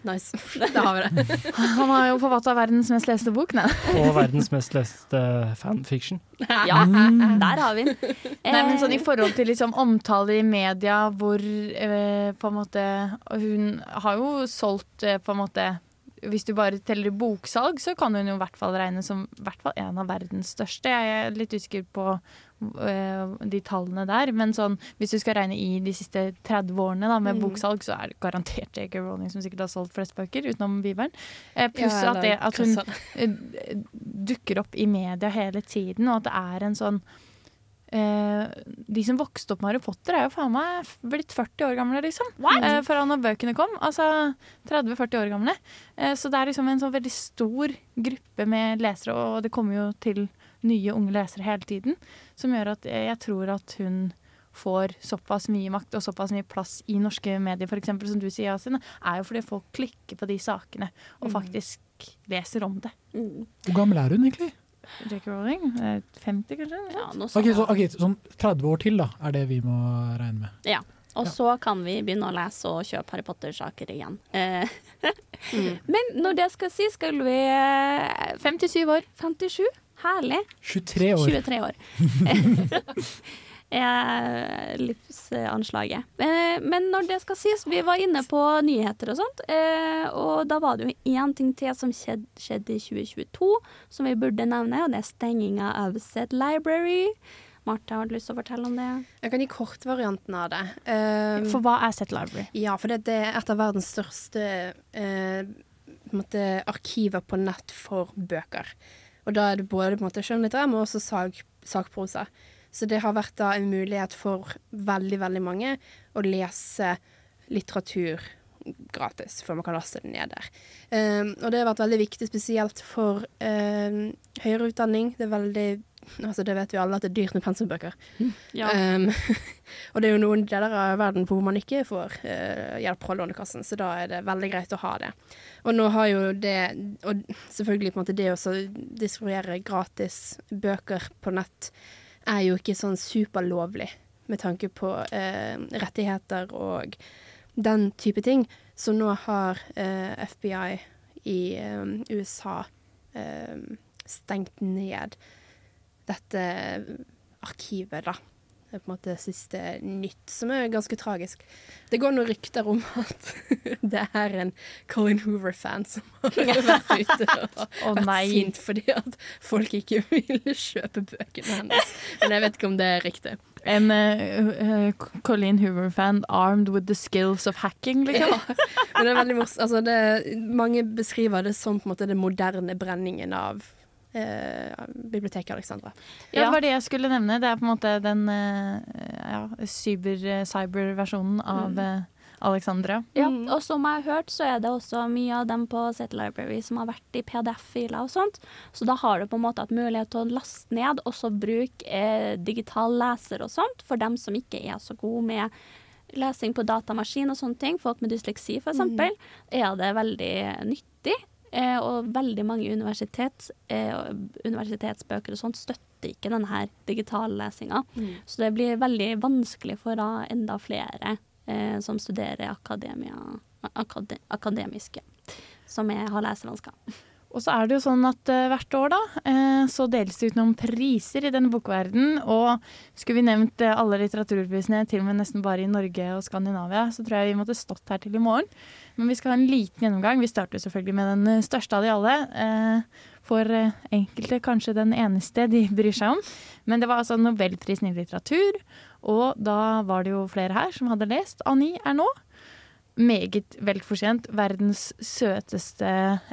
Nice. Da har vi det. Han har jo forfatta verdens mest leste bok, nei. Og verdens mest leste fanfiction? Ja, der har vi den. Nei, men sånn I forhold til liksom omtale i media hvor eh, på en måte Hun har jo solgt eh, på en måte Hvis du bare teller boksalg, så kan hun jo i hvert fall regnes som hvert fall en av verdens største. Jeg er litt usikker på eh, de tallene der, men sånn, hvis du skal regne i de siste 30 årene da, med Mm. boksalg, så er det garantert J.K. Rowling som sikkert har solgt flest bøker, utenom Bibelen. Eh, pluss Ja, at, det, at hun Kristian. eh, dukker opp i media hele tiden, og at det er en sånn De som vokste opp med Harry Potter, er jo faen meg blitt 40 år gamle, liksom. Eh, fra når bøkene kom. Altså 30-40 år gamle. Eh, så det er liksom en sånn veldig stor gruppe med lesere, og det kommer jo til nye unge lesere hele tiden, som gjør at jeg, tror at hun får såpass mye makt og såpass mye plass i norske medier, for eksempel, som du sier, Asin, er jo fordi folk klikker på de sakene og Mm. faktisk leser om det. Hvor gammel er hun egentlig? J.K. Rowling? Eh, 50, kanskje? Ja, noe Ok, så, okay, Sånn 30 år til, da, er det vi må regne med. Ja. Og så kan vi begynne å lese og kjøpe Harry Potter-saker igjen. Eh, Men når det skal si, skal vi eh, 57 år. 57? Herlig. 23 år. 23 år. er livsanslaget. Eh, Men når det skal sies, vi var inne på nyheter og sånt, eh, og da var det jo én ting til som skjedde, skjedde i 2022, som vi burde nevne, og det er stenginga av Set Library. Martha, har du lyst til å fortelle om det? Jeg kan gi kortvarianten av det. Um, For hva er Set Library? Ja, for det, det er et av verdens største uh, på en måte, arkiver på nett for bøker. Og da er det både på en måte skjønnlitterær, men også sag, sakprosa. Så det har vært da en mulighet for veldig, veldig mange å lese litteratur gratis, før man kan laste det ned der. Um, og det har vært veldig viktig, spesielt for um, høyere utdanning. Det er veldig Altså, det vet vi alle at det er dyrt med pensumbøker. Ja. Um, og det er jo noen deler av verden hvor man ikke får uh, hjelp fra Lånekassen, så da er det veldig greit å ha det. Og nå har jo det Og selvfølgelig på en måte det å distribuere gratis bøker på nett er jo ikke sånn superlovlig med tanke på eh, rettigheter og den type ting. Så nå har eh, FBI i eh, USA eh, stengt ned dette arkivet, da. Det er på en måte siste nytt, som er ganske tragisk. Det går noen rykter om at det er en Colin Hoover-fan som har vært ute og oh, vært sint fordi at folk ikke ville kjøpe bøkene hennes. Men jeg vet ikke om det er riktig. En uh, uh, Colleen Hoover-fan armed with the skills of hacking, liksom. Ja, men det er veldig morsomt. Altså, mange beskriver det som på en måte den moderne brenningen av eh, biblioteket Alexandra. Ja, det var det jeg skulle nevne. Det er på en måte den eh, ja, cyber- cyber-versjonen av Mm. eh, Alexandra. Ja, og som jeg har hørt, så er det også mye av dem på Set Library som har vært i PDF-filer og sånt. Så da har du på en måte hatt mulighet til å laste ned, og så bruke eh, digital leser og sånt, for dem som ikke er så gode med lesing på datamaskin og sånne ting. Folk med dysleksi, for eksempel, er det veldig nyttig. Eh, og veldig mange universitet, eh, universitetsbøker og sånt støtter ikke denne digitallesinga. Mm. Så det blir veldig vanskelig for da enda flere eh, som studerer akademia, akade, akademiske, som er, har lesevansker. Og så er det jo sånn at uh, hvert år da, uh, så deles det ut noen priser i denne bokverdenen. Og skulle vi nevnt uh, alle litteraturprisene, til og med nesten bare i Norge og Skandinavia, så tror jeg vi måtte stått her til i morgen. Men vi skal ha en liten gjennomgang. Vi starter selvfølgelig med den største av de alle. For enkelte kanskje den eneste de bryr seg om. Men det var altså Nobelprisen i litteratur, og da var det jo flere her som hadde lest. Annie er nå meget velfortjent. Verdens søteste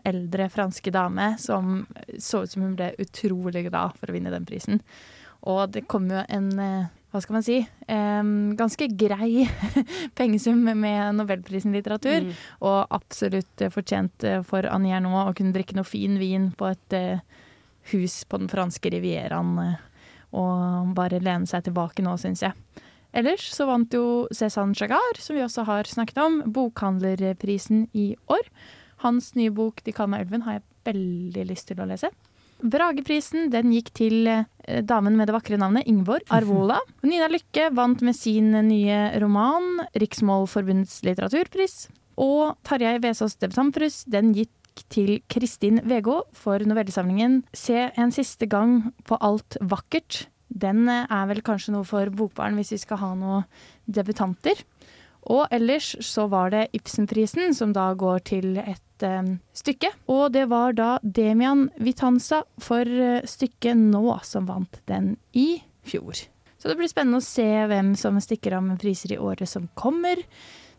eldre franske dame som så ut som hun ble utrolig glad for å vinne den prisen. Og det kom jo en, eh, hva skal man si, um, ganske grei pengesum med Nobelprisen i litteratur. Mm. Og absolutt fortjent eh, for Annie Ernaux å kunne drikke noe fin vin på et uh, hus på den franske rivieraen. Uh, og bare lene seg tilbake nå, syns jeg. Ellers så vant jo Cézanne Chagard, som vi også har snakket om, bokhandlerprisen i år. Hans nye bok 'De kaller meg ulven' har jeg veldig lyst til å lese. Brageprisen den gikk til eh, damen med det vakre navnet Ingeborg Arvola. Nina Lykke vant med sin nye roman 'Riksmålforbundets litteraturpris'. Og Tarjei Vesaas debutantpris den gikk til Kristin Vegå for novellesamlingen 'Se en siste gang på alt vakkert'. Den eh, er vel kanskje noe for bokbarn hvis vi skal ha noen debutanter. Og ellers så var det Ibsenprisen, som da går til et um, stykke. Og det var da Demian Vitanza for uh, stykket Nå som vant den i fjor. Så det blir spennende å se hvem som stikker av med priser i året som kommer.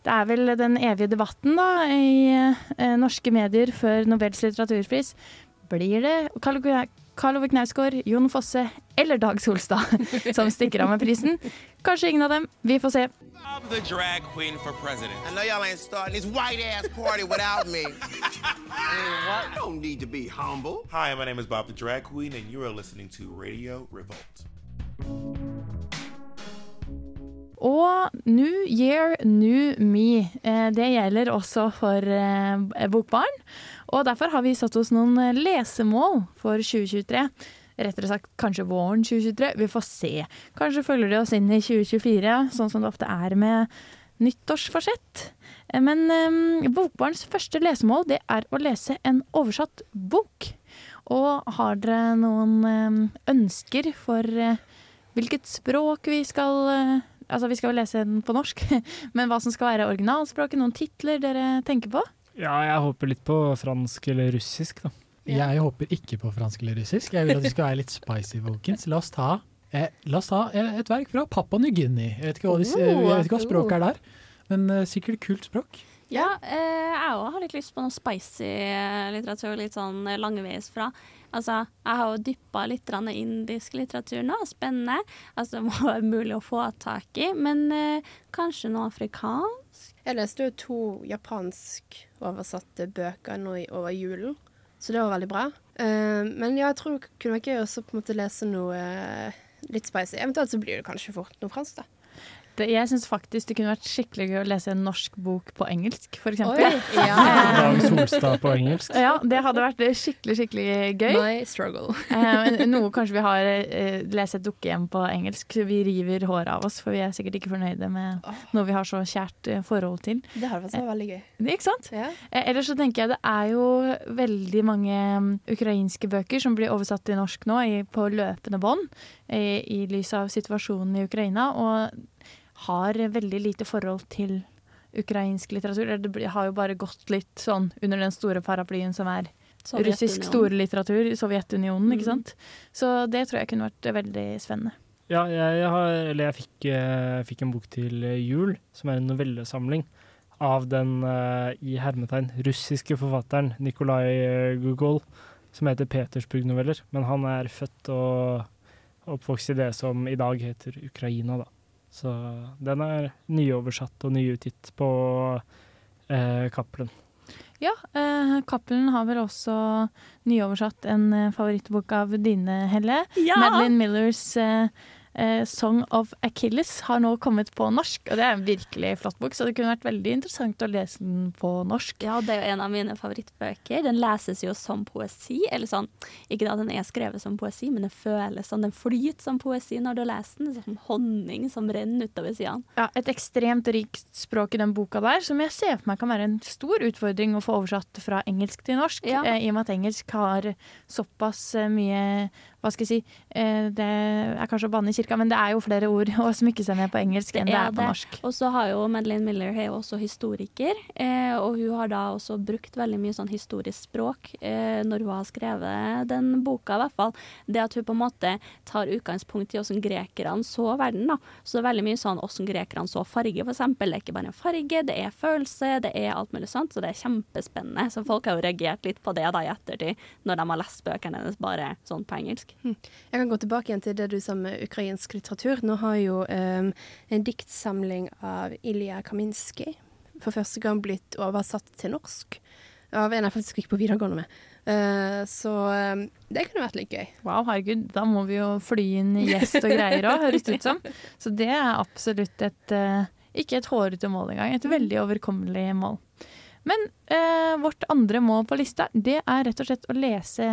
Det er vel den evige debatten da i uh, norske medier før Nobels litteraturpris. Blir det Karl Ove- Knausgård, Jon Fosse eller Dag Solstad som stikker av med prisen? Kanskje ingen av dem. Vi får se. I'm the drag queen for president. I know y'all ain't starting this white ass party without me. Man, what? Don't need to be humble. Hi, my name is Bob the Drag Queen, and you are listening to Radio Revolt. Og New Year, New Me. Eh, Det gjelder også for eh, bokbarn. Og derfor har vi satt oss noen eh, lesemål for 2023. rettere sagt kanskje våren 2023. Vi får se. Kanskje følger de oss inn i 2024, sånn som det ofte er med nyttårsforsett. Eh, Men um, Bokbarns første lesemål det er å lese en oversatt bok. Og har dere noen um, ønsker for uh, hvilket språk vi skal uh, Altså, vi skal jo lese den på norsk, men hva som skal være originalspråket? Noen titler dere tenker på? Ja, jeg håper litt på fransk eller russisk, da. Jeg håper ikke på fransk eller russisk. Jeg vil at det skal være litt spicy, folkens. La oss ta, eh, la oss ta eh, et verk fra Papua Ny-Guinea. Jeg vet ikke hva, eh, jeg vet ikke hva språket er der, men eh, sikkert kult språk. Ja, eh, jeg òg har litt lyst på noe spicy eh, litteratur, litt sånn langveis fra. Altså, jeg har jo dyppa litt indisk litteratur nå, spennende. Altså, det må være mulig å få tak i, men eh, kanskje noe afrikansk? Jeg leste jo to japansk oversatte bøker nå over julen, så det var veldig bra. Uh, men ja, jeg tror det kunne vært gøy også på en måte lese noe eh, litt spicy. Eventuelt så blir det kanskje fort noe fransk, da. Det, jeg syns faktisk det kunne vært skikkelig gøy å lese en norsk bok på engelsk, eksempel. ja. Dag Solstad på engelsk. Ja, det hadde vært skikkelig, skikkelig gøy. My struggle. Eh, noe kanskje vi har eh, lest et dukkehjem på engelsk. Vi river håret av oss, for vi er sikkert ikke fornøyde med noe vi har så kjært eh, forhold til. Det har vært veldig gøy. Ikke sant? Ja. Eh, ellers så tenker jeg det er jo veldig mange mm, ukrainske bøker som blir oversatt til norsk nå i, på løpende bånd, i, i lys av situasjonen i Ukraina, og har veldig lite forhold til ukrainsk litteratur. Det har jo bare gått litt sånn under den store paraplyen som er russisk storlitteratur i Sovjetunionen, ikke Mm. sant. Så det tror jeg kunne vært veldig spennende. Ja, jeg, har, eller jeg fikk, jeg fikk en bok til eh, jul, som er en novellesamling av den eh, i hermetegn russiske forfatteren Nikolai Gugol, som heter Petersburg-noveller. Men han er født og oppvokst i det som i dag heter Ukraina, da. Så den er nyoversatt og nyutgitt på eh, Cappelen. Ja, eh, Cappelen har vel også nyoversatt en eh, favorittbok av dine, Helle. Ja! Madeline Millers eh, 'Song of Achilles' har nå kommet på norsk, og det er en virkelig flott bok, så det kunne vært veldig interessant å lese den på norsk. Ja, det er jo en av mine favorittbøker. Den leses jo som poesi. Eller sånn, ikke at den er skrevet som poesi, men den føles sånn. Den flyter som poesi når du leser den. Som honning som renner utover sidene. Ja, et ekstremt rikt språk i den boka der, som jeg ser for meg kan være en stor utfordring å få oversatt fra engelsk til norsk, Ja. eh, i og med at engelsk har såpass eh, mye hva skal jeg si, eh, det er kanskje å banne i kirka, men det er jo flere ord å smykke seg med på engelsk enn det er på norsk. Og så har jo Madeleine Miller er jo også historiker, eh, og hun har da også brukt veldig mye sånn historisk språk eh, når hun har skrevet den boka, i hvert fall. Det at hun på en måte tar utgangspunkt i hvordan grekerne så verden, da. Så det er veldig mye sånn hvordan grekerne så farge, eksempel. Det er ikke bare en farge, det er følelse, det er alt mulig sånt, så det er kjempespennende. Så folk har jo reagert litt på det da i ettertid, når de har lest bøkene hennes bare sånn på engelsk. Jeg kan gå tilbake igjen til det du sa med ukrainsk litteratur. Nå har jo um, en diktsamling av Ilja Kaminskij for første gang blitt oversatt til norsk. Av en jeg faktisk gikk på videregående med. Uh, så um, det kunne vært litt gøy. Wow, herregud, da må vi jo fly inn gjest og greier òg, høres det ut som. Så det er absolutt et uh, ikke et hårete mål engang, et veldig overkommelig mål. Men uh, vårt andre mål på lista, det er rett og slett å lese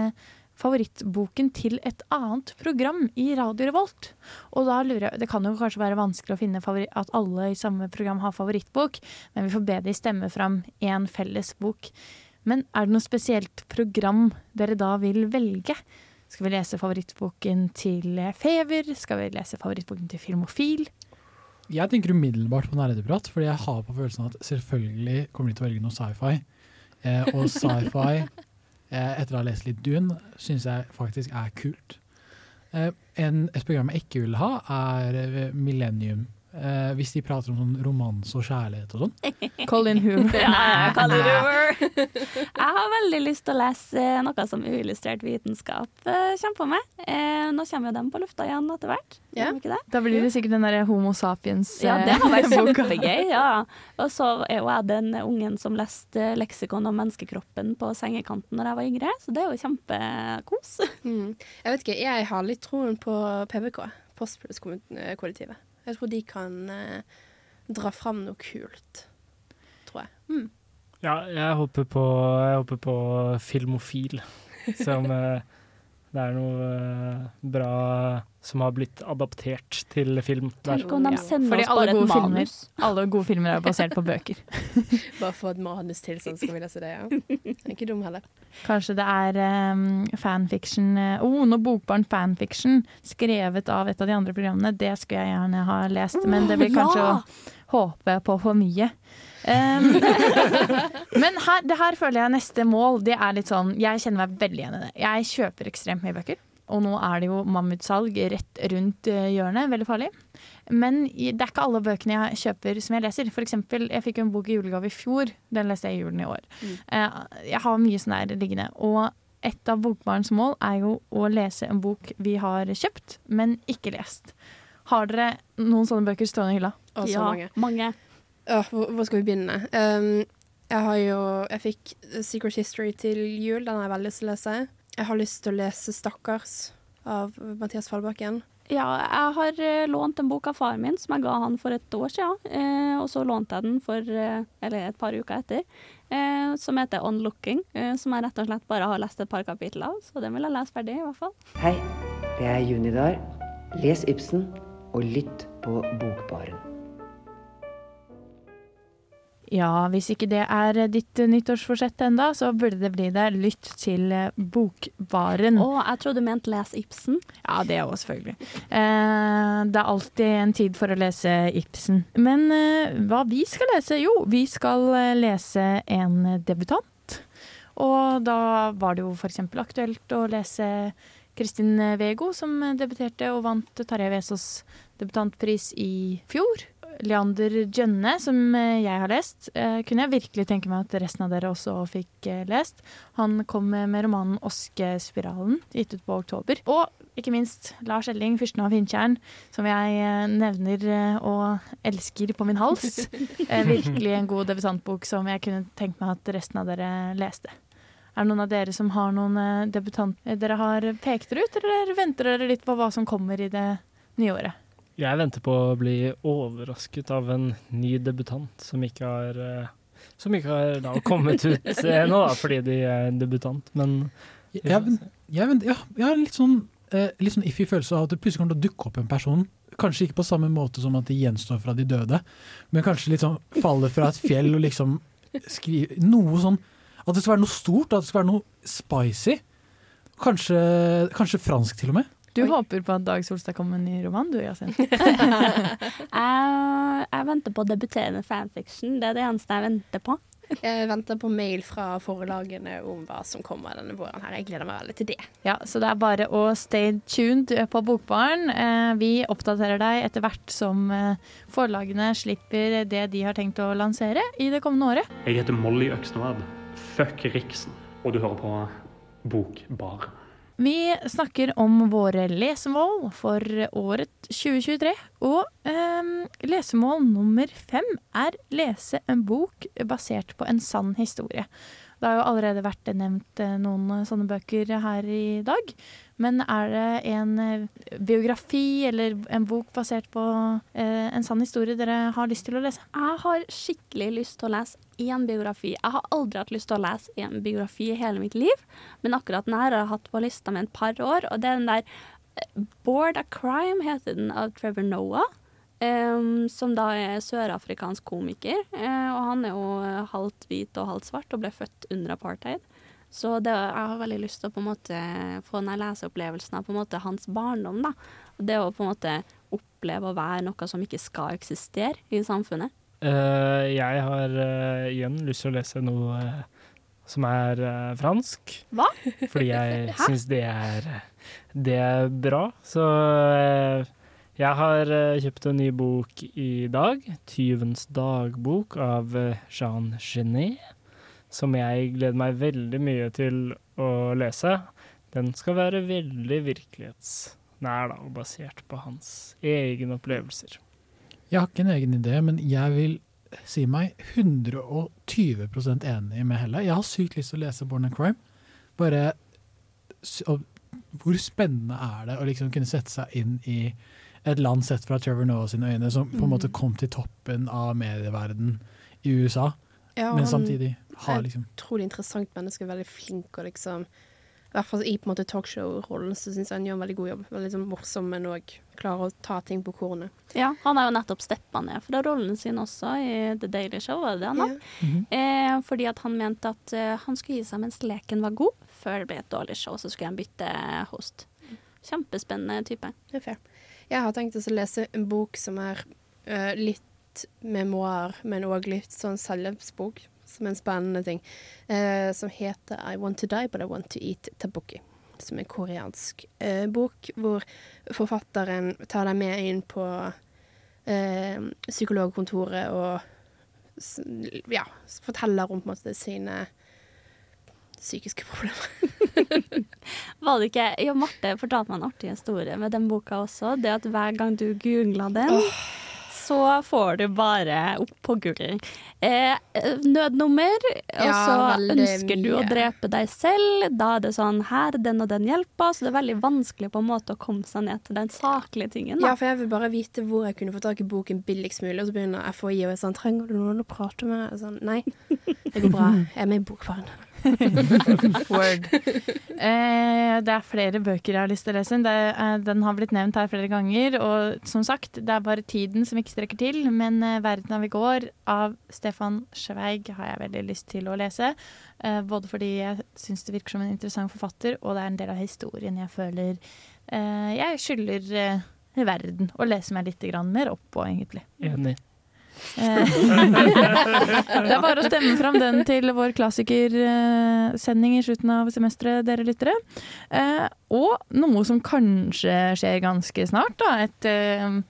favorittboken til et annet program i Radio Revolt. Og da lurer jeg, Det kan jo kanskje være vanskelig å finne at alle i samme program har favorittbok, men vi får be de stemme fram én felles bok. Men er det noe spesielt program dere da vil velge? Skal vi lese favorittboken til Fever? Skal vi lese favorittboken til Filmofil? Jeg tenker umiddelbart på nerdeprat, fordi jeg har på følelsen at selvfølgelig kommer de til å velge noe sci-fi. Eh, og sci-fi, etter å ha lest litt Dune, syns jeg faktisk er kult. Eh, en, et program jeg ikke vil ha, er eh, Millennium. Eh, hvis de prater om sånn romanse og kjærlighet og sånn. Colin Hoover. Ja, Colin Hoover. Jeg har veldig lyst til å lese noe som uillustrert vitenskap eh, kommer på med. Eh, nå kommer jo den på lufta igjen etter hvert. Ja. Da blir det sikkert den derre Homo sapiens Ja, det har vært eh, kjempegøy. Ja. Og så er jo jeg den ungen som leste leksikon om menneskekroppen på sengekanten når jeg var yngre, så det er jo kjempekos. Mm. Jeg vet ikke, jeg har litt troen på PBK, Postpluss-kollektivet. Jeg tror de kan eh, dra fram noe kult, tror jeg. Mm. Ja, jeg håper på, jeg håper på Filmofil, som eh, Det er noe eh, bra som har blitt adaptert til film. der. Tenk om de sender Fordi oss bare et gode, filmer, alle gode filmer er basert på bøker. Bare få et manus til, sånn skal vi lese det, ja. Det er ikke dum heller. Kanskje det er um, fanfiction Å, Oh, noe bokbarn fanfiction skrevet av et av de andre programmene. Det skulle jeg gjerne ha lest, men det blir kanskje Ja! å håpe på for mye. Um, men her, det her føler jeg neste mål. Det er litt sånn Jeg kjenner meg veldig igjen i det. Jeg kjøper ekstremt mye bøker. Og nå er det jo mammutsalg rett rundt eh, hjørnet. Veldig farlig. Men det er ikke alle bøkene jeg kjøper som jeg leser. For eksempel, jeg fikk jo en bok i julegave i fjor. Den leste jeg i julen i år. Eh, Jeg har mye sånn der liggende. Og et av Bokbarns mål er jo å lese en bok vi har kjøpt, men ikke lest. Har dere noen sånne bøker stående i hylla? Så Ja, mange. mange. Åh, hvor, hvor skal vi begynne? Um, jeg har jo Jeg fikk Secret History til jul. Den har jeg veldig lyst til å lese. Jeg har lyst til å lese 'Stakkars' av Mathias Fallbakken. Ja, jeg har eh, lånt en bok av faren min som jeg ga han for et år siden. Eh, og så lånte jeg den for eh, eller et par uker etter, eh, som heter 'Onlooking'. Eh, som jeg rett og slett bare har lest et par kapitler av, så den vil jeg lese ferdig, i hvert fall. Hei, det er Junidar. Les Ibsen og lytt på Bokbaren. Ja, hvis ikke det er ditt eh, nyttårsforsett enda, så burde det bli det. Lytt til bokvaren. Bokbaren. Å, jeg trodde du mente les Ibsen. Ja, det òg, selvfølgelig. Eh, det er alltid en tid for å lese Ibsen. Men eh, hva vi skal lese? Jo, vi skal eh, lese en debutant. Og da var det jo f.eks. aktuelt å lese Kristin Vego, som debuterte og vant Tarjei Vesaas debutantpris i fjor. Leander Jønne, som eh, jeg har lest, eh, kunne jeg virkelig tenke meg at resten av dere også fikk eh, lest. Han kom med romanen 'Oskespiralen', gitt ut på oktober. Og ikke minst Lars Elling, 'Fyrsten av Finntjern', som jeg nevner og elsker på min hals. Virkelig en god debutantbok som jeg kunne tenkt meg at resten av dere leste. Er det noen av dere som har noen eh, debutant dere har pekt dere ut, eller venter dere litt på hva som kommer i det nye året? Jeg venter på å bli overrasket av en ny debutant som ikke har eh, som ikke har da kommet ut ennå, fordi de er debutant. Men Jeg, jeg, jeg, ja, jeg har litt sånn, eh, litt sånn iffy følelse av at det plutselig kommer til å dukke opp en person. Kanskje ikke på samme måte som at de gjenstår fra de døde, men kanskje litt sånn faller fra et fjell og liksom skriver noe sånn At det skal være noe stort, at det skal være noe spicy. Kanskje, kanskje fransk til og med. Du håper på at Dag Solstad kommer med en ny roman, du, Yasin? Jeg, jeg venter på debuterende fanfiction. Det er det eneste jeg venter på. Jeg venter på mail fra forlagene om hva som kommer denne våren her. Jeg gleder meg veldig til det. Ja, så det er bare å stay tuned på Bokbaren. Eh, Vi oppdaterer deg etter hvert som eh, forlagene slipper det de har tenkt å lansere i det kommende året. Jeg heter Molly Øksnevad. Fuck Riksen. Og du hører på Bokbaren. Vi snakker om våre lesemål for året 2023. Og eh, lesemål nummer fem er lese en bok basert på en sann historie. Det har jo allerede vært nevnt eh, noen sånne bøker her i dag. Men er det en eh, biografi eller en bok basert på eh, en sann historie dere har lyst til å lese? Jeg har skikkelig lyst til å lese én biografi. Jeg har aldri hatt lyst til å lese en biografi i hele mitt liv, men akkurat den her har jeg hatt på lista med et par år, og det er den der eh, Bored a Crime, heter den, av Trevor Noah. Em, som da er sørafrikansk komiker. Uh, og han er jo eh, halvt hvit og halvt svart og ble født under apartheid. Så det, jeg har veldig lyst til å på en måte få den leseopplevelsen av på en måte hans barndom. da. Det å på en måte oppleve å være noe som ikke skal eksistere i samfunnet. Uh, jeg har uh, igjen lyst til å lese noe som er fransk. Hva? Fordi jeg syns det er, det er bra. Så jeg har eh, kjøpt en ny bok i dag. 'Tyvens dagbok' av eh, Jean Genet. Som jeg gleder meg veldig mye til å lese. Den skal være veldig virkelighetsnær da, og basert på hans egne opplevelser. Jeg har ikke en egen idé, men jeg vil si meg 120% enig med Helle. Jeg har sykt lyst til å lese Born and Crime. Bare Hvor spennende er det å liksom kunne sette seg inn i et land sett fra Trevor Noah sine øyne, som på en Mm. måte kom til toppen av medieverden i USA, Ja, men samtidig har liksom Utrolig interessant menneske, veldig flink og liksom I hvert fall i på en måte talkshow-rollen så syns jeg han gjør en veldig god jobb. Veldig liksom morsom, men òg klarer å ta ting på kornet. Ja, han har jo nettopp steppa ned fra rollen sin også i The Daily Show, var det det han -hmm. eh, fordi at han mente at eh, han skulle gi seg mens leken var god, før det ble et dårlig show, så skulle han bytte host. Kjempespennende type. Det er fair. Jeg har tenkt å lese en bok som er uh, litt memoar, men òg litt sånn selvhjelpsbok, som er en spennende ting, uh, som heter I Want To Die, But I Want To Eat Tabuki. Som er en koreansk eh, bok, hvor forfatteren tar deg med inn på psykologkontoret og ja, forteller om på en måte sine psykiske problemer. Var det ikke Ja, Marte fortalte meg en artig historie med den boka også. Det at hver gang du googla den, så får du bare opp på Google eh, nødnummer, og så ønsker ønsker du å drepe deg selv. Da er det sånn her, den og den hjelper. Så det er veldig vanskelig på en måte å komme seg ned til den saklige tingen. Ja, for jeg vil bare vite hvor jeg kunne få tak i boken billigst mulig, og så begynner FHI og er sånn Trenger du noen å prate med? Jeg Sånn, Nei, det går bra. Jeg er med i Bokbaren. Word. Eh, det er flere bøker jeg har lyst til å lese. Det, er- den har blitt nevnt her flere ganger. Og som sagt, det er bare tiden som ikke strekker til. Men eh, 'Verden av i går' av Stefan Schweig har jeg veldig lyst til å lese. Eh, både fordi jeg syns det virker som en interessant forfatter, og det er en del av historien jeg føler eh, jeg skylder eh, verden å lese meg litt grann mer opp på, egentlig. Enig. Eh, det er bare å stemme fram den til vår klassikersending i slutten av semesteret, dere lyttere. Eh, og noe som kanskje skjer ganske snart, da. Et eh,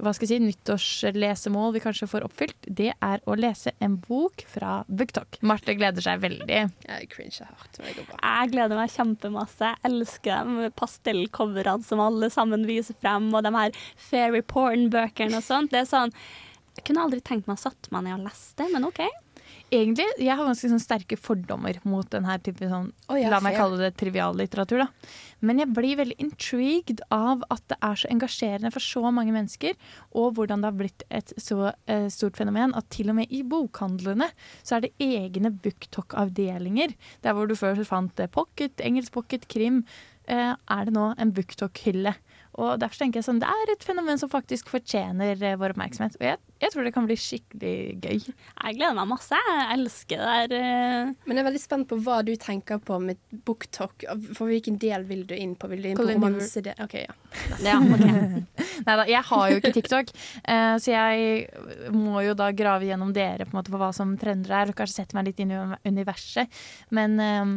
hva skal jeg si, nyttårslesemål vi kanskje får oppfylt, det er å lese en bok fra BookTok. Marte gleder seg veldig. Jeg cringer hardt, men det går bra. Jeg gleder meg kjempemasse. Jeg elsker de pastellcoverne som alle sammen viser frem, og de her fairy porn-bøkene og sånt. Det er sånn Jeg kunne aldri tenkt meg å satt meg ned og lese det, men OK. Egentlig, jeg har ganske sånn sterke fordommer mot denne typen, type sånn, oh, ja, la meg fair. kalle det triviallitteratur, da. Men jeg blir veldig intrigued av at det er så engasjerende for så mange mennesker, og hvordan det har blitt et så eh, stort fenomen at til og med i bokhandlene så er det egne booktalk-avdelinger. Der hvor du før fant eh, pocket, engelsk pocket, krim, eh, er det nå en booktalk-hylle. Og derfor tenker jeg sånn, det er et fenomen som faktisk fortjener eh, vår oppmerksomhet. Og jeg, jeg tror det kan bli skikkelig gøy. Jeg gleder meg masse. Jeg elsker det der. eh, Men jeg er veldig spent på hva du tenker på med BookTok. For hvilken del vil du inn på? Vil du inn på romanse? OK, ja. Ja, okay. Nei da, jeg har jo ikke TikTok, eh, så jeg må jo da grave gjennom dere på, en måte, på hva som trender er, og kanskje sette meg litt inn i universet. Men eh,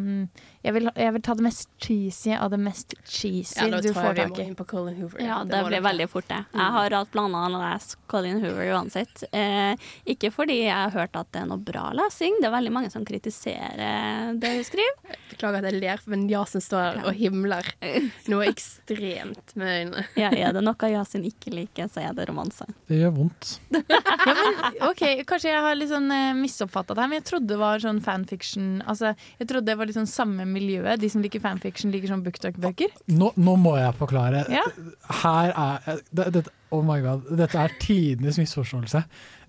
jeg, vil, jeg vil ta det mest cheesy av det mest cheesy Ja, du får jeg tak i. inn på Colin Hoover. Ja, det det blir veldig fort det. Jeg har hatt planer om å lese Colin Hoover uansett. Eh, ikke fordi jeg har hørt at det er noe bra lesing, det er veldig mange som kritiserer det hun skriver. Beklager at jeg ler, men Jasen står her og himler noe ekstremt med øynene. Ja, er det noe Yasin ikke liker, så er det romanse. Det gjør vondt. Ja, men, ok, Kanskje jeg har litt sånn eh, misoppfatta det her, men jeg trodde det var sånn fanfiction Altså, Jeg trodde det var litt sånn samme miljøet. De som liker fanfiction, liker sånn booktalk-bøker. Nå, nå må jeg forklare. Ja. Her er det, det, Oh my god. Dette er tidenes misforståelse.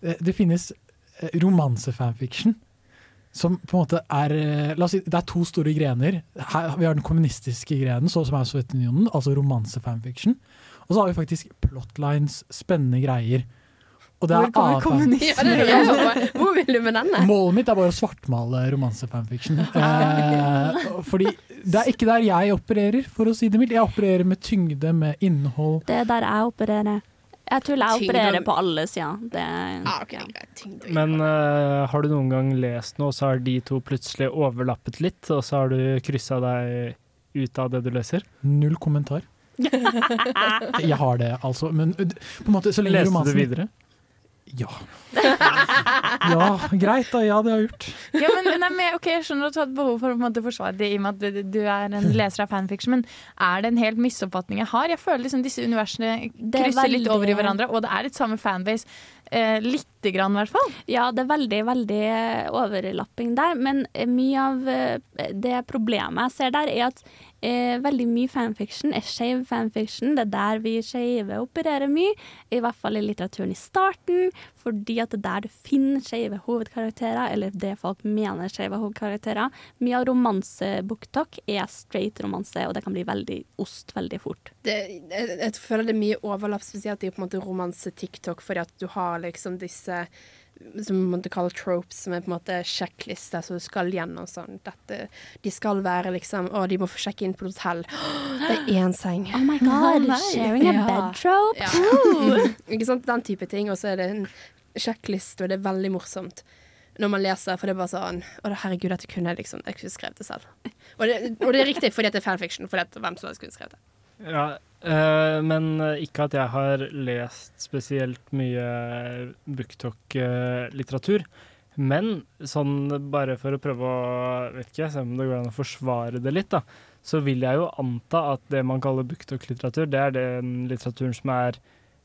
Det, det finnes eh, romansefanfiction. Som på en måte er eh, La oss si det er to store grener. Her, vi har den kommunistiske grenen, så, som er Sovjetunionen, altså romansefanfiction. Og så har vi faktisk plotlines, spennende greier. Og det Hvor er kommer kommunismen Ja. Hvor vil du med denne? Målet mitt er bare å svartmale romansefanfiction. Eh, fordi det er ikke der jeg opererer, for å si det mildt. Jeg opererer med tyngde, med innhold. Det er der jeg opererer. Jeg tror jeg opererer på alle sider. Det, Ah, ok, greit. Men uh, har du noen gang lest noe, og så har de to plutselig overlappet litt, og så har du kryssa deg ut av det du leser? Null kommentar. Jeg har det, altså. Men uh, på en måte, så lenge Leste du videre? Ja. ja, greit da. Ja, det har jeg gjort. Ja, men, nei, men, ok, Jeg skjønner at du har et behov for å måte, forsvare det i og med at du- du er en leser av fanfiction, men er det en helt misoppfatning jeg har? Jeg føler liksom disse universene krysser veldig... krysser litt over i hverandre, og det er litt samme fanbase. Eh, Lite grann, i hvert fall. Ja, det er veldig, veldig eh, overlapping der. Men eh, mye av eh, det problemet jeg ser der, er at eh, veldig mye fanfiction er skeiv fanfiction. Det er der vi skeive opererer mye, i hvert fall i litteraturen i starten. Fordi at det er der du finner skeive hovedkarakterer, eller det folk mener er skeive hovedkarakterer. Mye av romansebuktok er straight romanse, og det kan bli veldig ost veldig fort. det, jeg, jeg føler det er mye overlapp, spesielt i på en romanse-TikTok, fordi at du har liksom disse som man kalle tropes, som er på en måte sjekklister som du skal gjennom sånn. Dette, de skal være liksom Å, de må få sjekke inn på et hotell. Det er én seng. Oh my god, oh, sharing a Ja. bed trope. Ja. Ikke sant? Den type ting. Og så er det en sjekkliste, og det er veldig morsomt. Når man leser, for det er bare sånn Å, herregud, dette kunne jeg liksom Jeg kunne skrevet det selv. Og det, og det er riktig fordi det er fanfiction, fordi at hvem som helst kunne skrevet det. Ja, eh, men ikke at jeg har lest spesielt mye booktalk-litteratur. Men sånn bare for å prøve å vet ikke, se om det går an å forsvare det litt, da, så vil jeg jo anta at det man kaller booktalk-litteratur, det er den litteraturen som er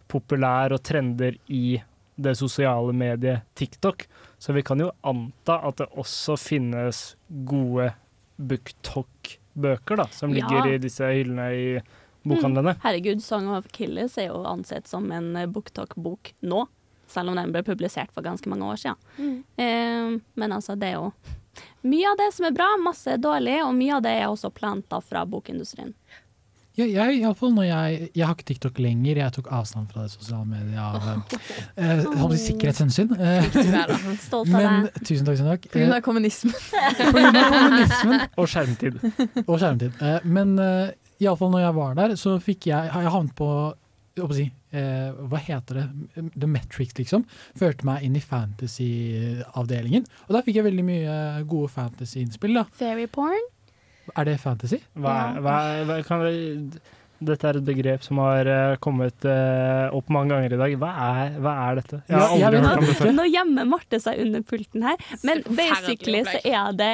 populær og trender i det sosiale mediet TikTok. Så vi kan jo anta at det også finnes gode booktalk-bøker, da, som Ja. ligger i disse hyllene i bokhandlene. Mm. Herregud, Song of Killers' er jo ansett som en eh, BookTok-bok nå. Selv om den ble publisert for ganske mange år siden. Mm. Eh, men altså, det er jo mye av det som er bra, masse er dårlig, og mye av det er også planta fra bokindustrien. Ja, jeg, i alle fall når jeg, jeg har ikke TikTok lenger, jeg tok avstand fra det sosiale mediet av eh, si sikkerhetshensyn. Eh. Stolt av men, deg. tusen takk. tusen takk. På grunn av kommunismen. På grunn av kommunismen. Og skjermtid. Og skjermtid. Eh, men uh, iallfall når jeg var der, så fikk jeg Jeg havnet på jeg si, eh, Hva heter det? The Metrics, liksom. Førte meg inn i fantasy-avdelingen. Og der fikk jeg veldig mye gode fantasy-innspill. da. Fairy porn? Er det fantasy? Hva, hva, hva kan vi, dette er et begrep som har eh, kommet eh, opp mange ganger i dag. Hva er, hva er dette? Jeg har aldri hørt om det før. Nå gjemmer Marte seg under pulten her, men basically så er det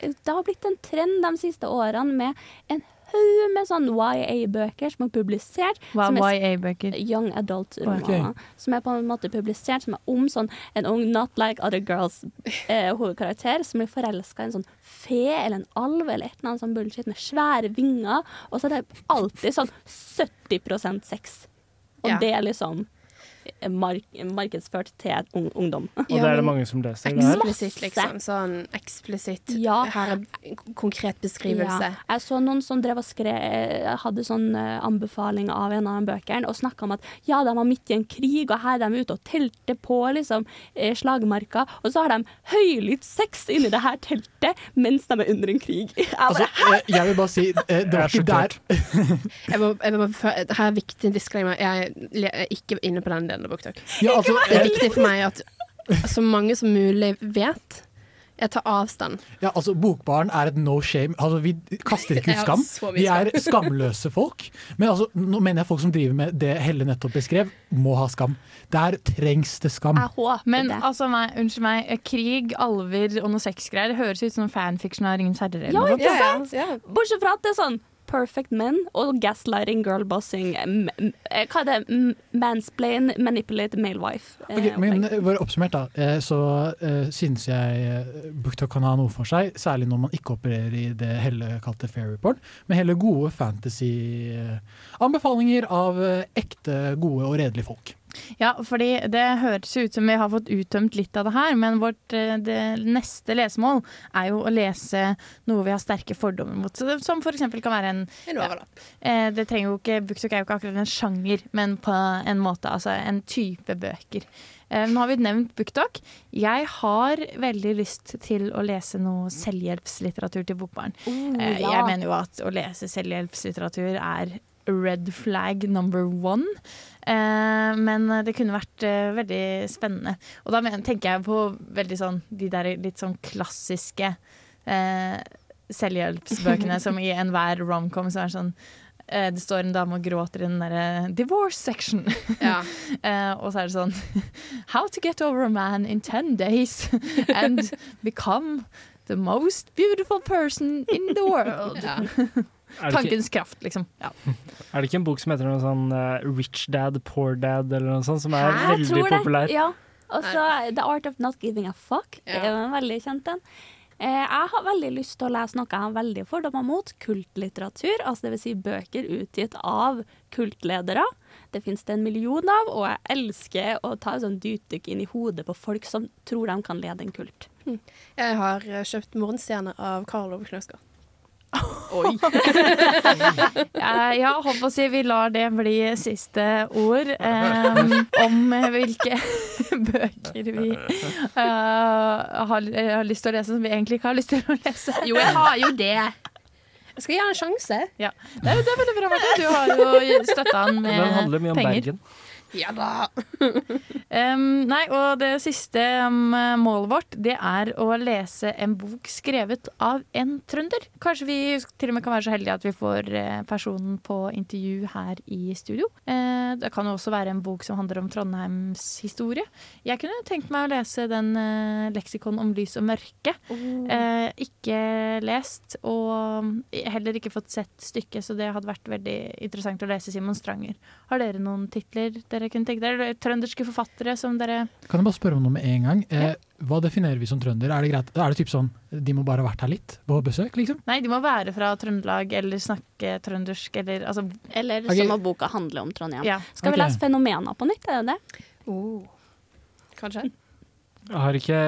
Det har blitt en trend de siste årene med en haug med sånn YA-bøker som er publisert. Er YA-bøker? Young adult-romaner. Okay. Som er på en måte publisert som er om sånn en ung not like other girls eh, som blir forelska i en sånn fe eller en alv eller et eller annet sånn bullshit med svære vinger. Og så er det alltid sånn 70% sex. Og Ja. det er liksom mark markedsført til ung ungdom. Og det er det mange som leser. Eksplisitt, liksom. Sånn eksplisitt. Ja. Her er en konkret beskrivelse. Ja. Jeg så noen som drev og skrev, hadde sånn eh, anbefaling av en av de bøkene, og snakka om at ja, de var midt i en krig, og her er de ute og telter på liksom, eh, slagmarka, og så har de høylytt sex inni det her teltet mens de er under en krig. Jeg bare, altså, jeg vil bare si eh, Det var ikke der. Jeg må, jeg må, her er viktig disclaimer. Jeg er ikke inne på den delen BookTok. Ja, altså, det er viktig for meg at så mange som mulig vet. Jeg tar avstand. Ja, altså Bokbaren er et no shame. Altså, vi kaster ikke ut skam. Vi er skamløse folk. Men altså, nå mener jeg folk som driver med det Helle nettopp beskrev, må ha skam. Der trengs det skam. jeg håper Men det. altså, nei, unnskyld meg, eh, krig, alver og noe sexgreier det høres ut som fanfiction av Ringens herre. Ja, ikke sant? Bortsett fra at det er sånn perfect men og gaslighting, girlbossing eh, Hva er det? Mansplain, manipulate male wife. eh, men bare oppsummert, da. eh, Så uh, synes jeg uh, kan ha noe for seg. Særlig når man ikke opererer i det Helle kalte fair report, men heller gode fantasy-anbefalinger av ekte, gode og redelige folk. Ja, fordi det høres ut som vi har fått uttømt litt av det her, men vårt eh, det neste lesemål er jo å lese noe vi har sterke fordommer mot. Som eksempel kan være en En overlapp. eh, Det trenger jo ikke Booktalk er jo ikke akkurat en sjanger, men på en måte, altså en type bøker. Eh, Nå har vi nevnt BookTok. Jeg har veldig lyst til å lese noe selvhjelpslitteratur til bokbarn. Oh, ja. Jeg mener jo at å lese selvhjelpslitteratur er red flag number one. Eh, men det kunne vært eh, veldig spennende. Og da tenker jeg på veldig sånn de der litt sånn klassiske eh, selvhjelpsbøkene som i enhver romcom så er sånn eh, det står en dame og gråter i den derre divorce section. Ja. Eh, og så er det sånn How to get over a man in ten days and become The most beautiful person in the world. Er det ikke- Tankens kraft, liksom. Ja. Er det ikke en bok som heter noe sånn uh, Rich Dad, Poor Dad, eller noe sånt, som er Hæ? veldig populær? Ja. Og så The Art of Not Giving a Fuck. Det er jo en veldig kjent en. Eh, jeg har veldig lyst til å lese noe jeg har veldig fordommer mot. Kultlitteratur. Altså det vil si bøker utgitt av kultledere. Det finnes det en million av, og jeg elsker å ta et sånn dypdykk inn i hodet på folk som tror de kan lede en kult. Jeg har kjøpt Morgenstjerne av Karl Ove Knausgård. Oi. ja, holdt på å si vi lar det bli siste ord um, om hvilke bøker vi uh, har, har lyst til å lese som vi egentlig ikke har lyst til å lese. Jo, jeg har jo det. Jeg skal gi han en sjanse. Ja. Det, er, det er veldig bra, Martin. Du har jo støtta han med penger. Den handler mye om penger. Bergen. Ja da. um, nei, og det siste um, målet vårt, det er å lese en bok skrevet av en trønder. Kanskje vi til og med kan være så heldige at vi får eh, personen på intervju her i studio. Uh, det kan jo også være en bok som handler om Trondheims historie. Jeg kunne tenkt meg å lese den uh, leksikon om lys og mørke. Eh, ikke lest, og heller ikke fått sett stykket, så det hadde vært veldig interessant å lese Simon Stranger. Har dere noen titler dere kunne tenke dere? Trønderske forfattere som dere Kan jeg bare spørre om noe med en gang? Eh, hva definerer vi som trønder? Er det greit? Er det typ sånn de må bare ha vært her litt på besøk, liksom? Nei, de må være fra Trøndelag eller snakke trøndersk eller altså Eller okay. så må boka handle om Trondheim. Ja. Skal vi lese fenomener på nytt, er det det? Kanskje. Har ikke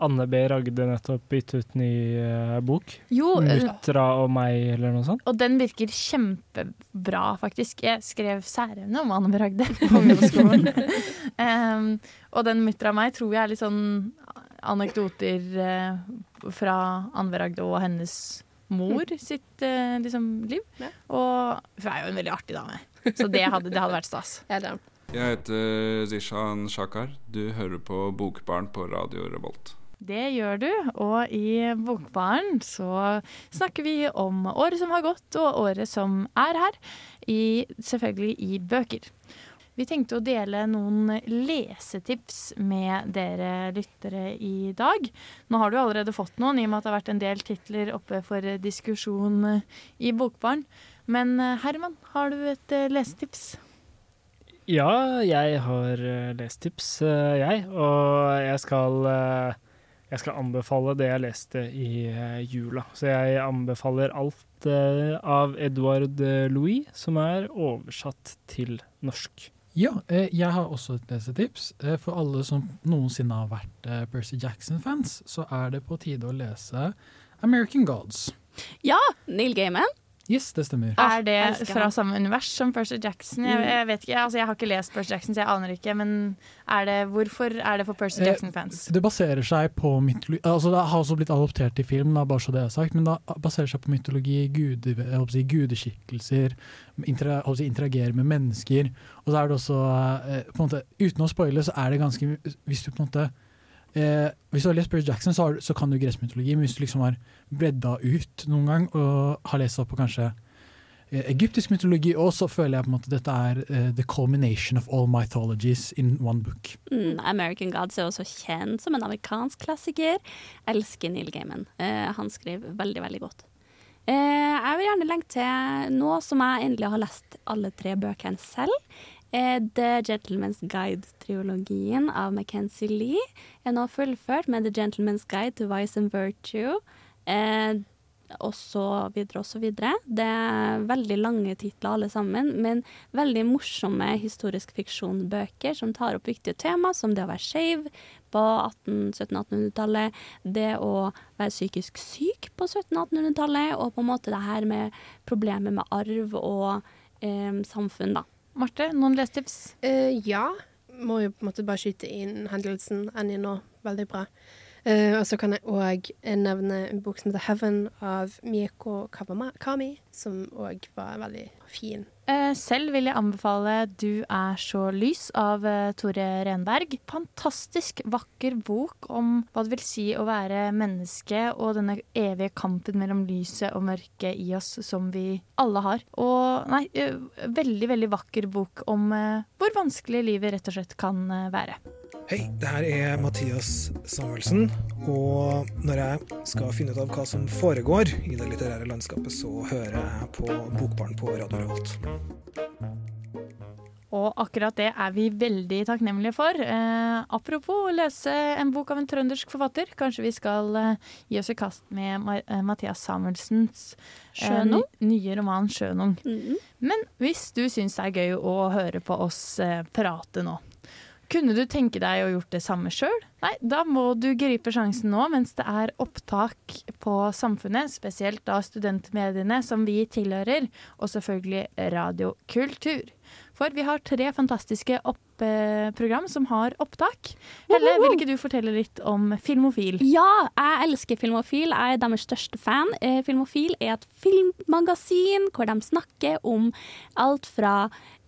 Anne B. Ragde nettopp gitt ut ny uh, bok? Jo, 'Mutra Muttra og meg, eller noe sånt? Og den virker kjempebra, faktisk. Jeg skrev særevne om Anne B. Ragde på ungdomsskolen. um, og den 'Mutra og meg tror jeg er litt sånn anekdoter uh, fra Anne B. Ragde og hennes mor sitt uh, liksom, liv. Og hun er jo en veldig artig dame, så det hadde, det hadde vært stas. Jeg heter Zishan Shakar. Du hører på Bokbarn på Radio Revolt. Det gjør du, og i Bokbaren så snakker vi om året som har gått, og året som er her. I, selvfølgelig i bøker. Vi tenkte å dele noen lesetips med dere lyttere i dag. Nå har du allerede fått noen, i og med at det har vært en del titler oppe for diskusjon i Bokbaren. Men eh, Herman, har du et lesetips? lesetips? Ja, jeg har lest lestips, uh, jeg. Og jeg skal, uh, jeg skal anbefale det jeg leste i jula. Så jeg anbefaler alt av Edward uh, Louis, som er oversatt til norsk. Ja, eh, jeg har også et lesetips. Eh, for alle som noensinne har vært eh, Percy Jackson-fans, så er det på tide å lese American Gods. Ja! Neil Gaiman. Yes, det stemmer. Er det fra samme univers som Percy Jackson? Jeg, jeg vet ikke, altså jeg har ikke lest Percy Jackson, så jeg aner ikke. Men er det, hvorfor er det for Percy Eh, Jackson-fans? Det baserer seg på mytologi altså Det har også blitt adoptert til film, da, bare så det er sagt, men det baserer seg på mytologi, gude, jeg håper å si, gudeskikkelser, inter, si, interagere med mennesker. Og så er det også eh, på en måte, Uten å spoile, så er det ganske Hvis du på en måte eh, Hvis du har lest Percy Jackson, så, har, så kan du gresk mytologi, men hvis du liksom har bredda ut noen gang og har lest opp på kanskje eh, egyptisk mytologi òg, så føler jeg på en måte dette er eh, the culmination of all mythologies in one book. Mm, American Gods er også kjent som en amerikansk klassiker. Elsker Neil Gaiman. Eh, han skriver veldig, veldig godt. Eh, jeg vil gjerne legge til nå som jeg endelig har lest alle tre bøkene selv. Eh, The Gentleman's Guide-triologien av Mackenzie Lee er nå fullført med The Gentleman's Guide to Vice and Virtue. Eh, og så videre og så videre. Det er veldig lange titler alle sammen, men veldig morsomme historisk fiksjon-bøker som tar opp viktige tema, som det å være skeiv på 1700-1800-tallet, det å være psykisk syk på 1700-1800-tallet, og på en måte det her med problemet med arv og eh, samfunn, da. Marte, noen lestips? Uh, ja. Må jo på en måte bare skyte inn hendelsen Annie nå. Veldig bra. Uh, og så kan jeg òg nevne en bok som heter 'Heaven' av Mieko Kawakami, som òg var veldig fin. Eh, selv vil jeg anbefale 'Du er så lys' av eh, Tore Renberg. Fantastisk vakker bok om hva det vil si å være menneske, og denne evige kampen mellom lyset og mørket i oss som vi alle har. Og nei, eh, veldig, veldig vakker bok om hvor vanskelig livet rett og slett kan være. Hei, det her er Mathias Samuelsen. Og når jeg skal finne ut av hva som foregår i det litterære landskapet, så hører jeg på Bokbarn på Radio Revolt. Og akkurat det er vi veldig takknemlige for. Eh, apropos lese en bok av en trøndersk forfatter. Kanskje vi skal eh, gi oss i kast med Ma eh, Mathias Samuelsens eh, ny- nye roman 'Sjønung'. Men hvis du syns det er gøy å høre på oss eh, prate nå, kunne du tenke deg å gjort det samme sjøl? Nei, da må du gripe sjansen nå mens det er opptak på Samfunnet, spesielt da studentmediene som vi tilhører, og selvfølgelig Radio Kultur. For vi har tre fantastiske opp-program som har opptak. Helle, vil ikke du fortelle litt om Filmofil? Ja, jeg elsker Filmofil. Jeg er deres største fan. Eh, Filmofil er et filmmagasin hvor de snakker om alt fra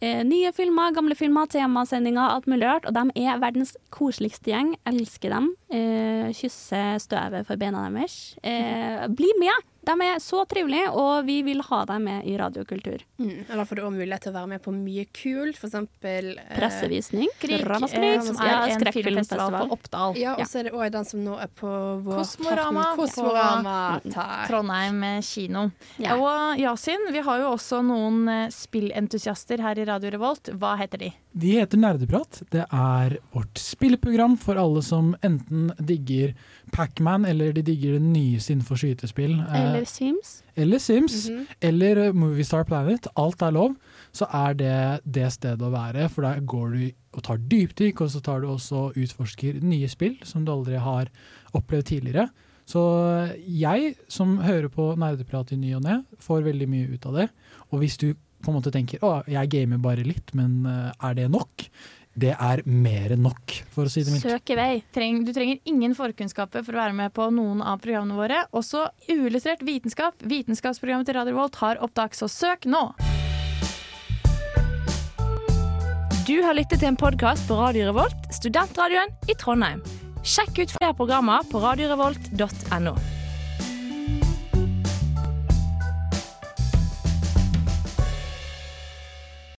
eh, nye filmer, gamle filmer, temasendinger, alt mulig rart. Og de er verdens koseligste gjeng. Elsker dem. Eh, kysser støvet for beina deres. Eh, bli med! De er så trivelige, og vi vil ha dem med i Radiokultur. Mm. Og da får du også mulighet til å være med på mye kult, for eksempel eh, Pressevisning. Krig, Ramaskrik, eh, som ja, er en skrekkfilmfestival. filmfestival på Oppdal. Ja, og så er det òg den som nå er på vår Kosmorama. Kosmorama. på Trondheim kino. Ja. Og Yasin, vi har jo også noen eh, spillentusiaster her i Radio Revolt. Hva heter de? De heter Nerdeprat. Det er vårt spilleprogram for alle som enten digger Pacman, eller de digger det nyeste innenfor skytespill. eh, Eller Sims. eller Sims, Mhm. eller eh, Moviestar Planet. Alt er lov. Så er det det stedet å være, for der går du og tar dypdykk, og så tar du også utforsker nye spill som du aldri har opplevd tidligere. Så jeg, som hører på nerdeprat i ny og ne, får veldig mye ut av det. Og hvis du på en måte tenker å, jeg gamer bare litt, men eh, er det nok? Det er mer enn nok, for å si det mildt. Søk i vei. Treng, du trenger ingen forkunnskaper for å være med på noen av programmene våre. Også uillustrert vitenskap. Vitenskapsprogrammet til Radio Revolt har opptak, så søk nå! Du har lyttet til en podkast på Radio Revolt, studentradioen i Trondheim. Sjekk ut flere programmer på radiorevolt.no.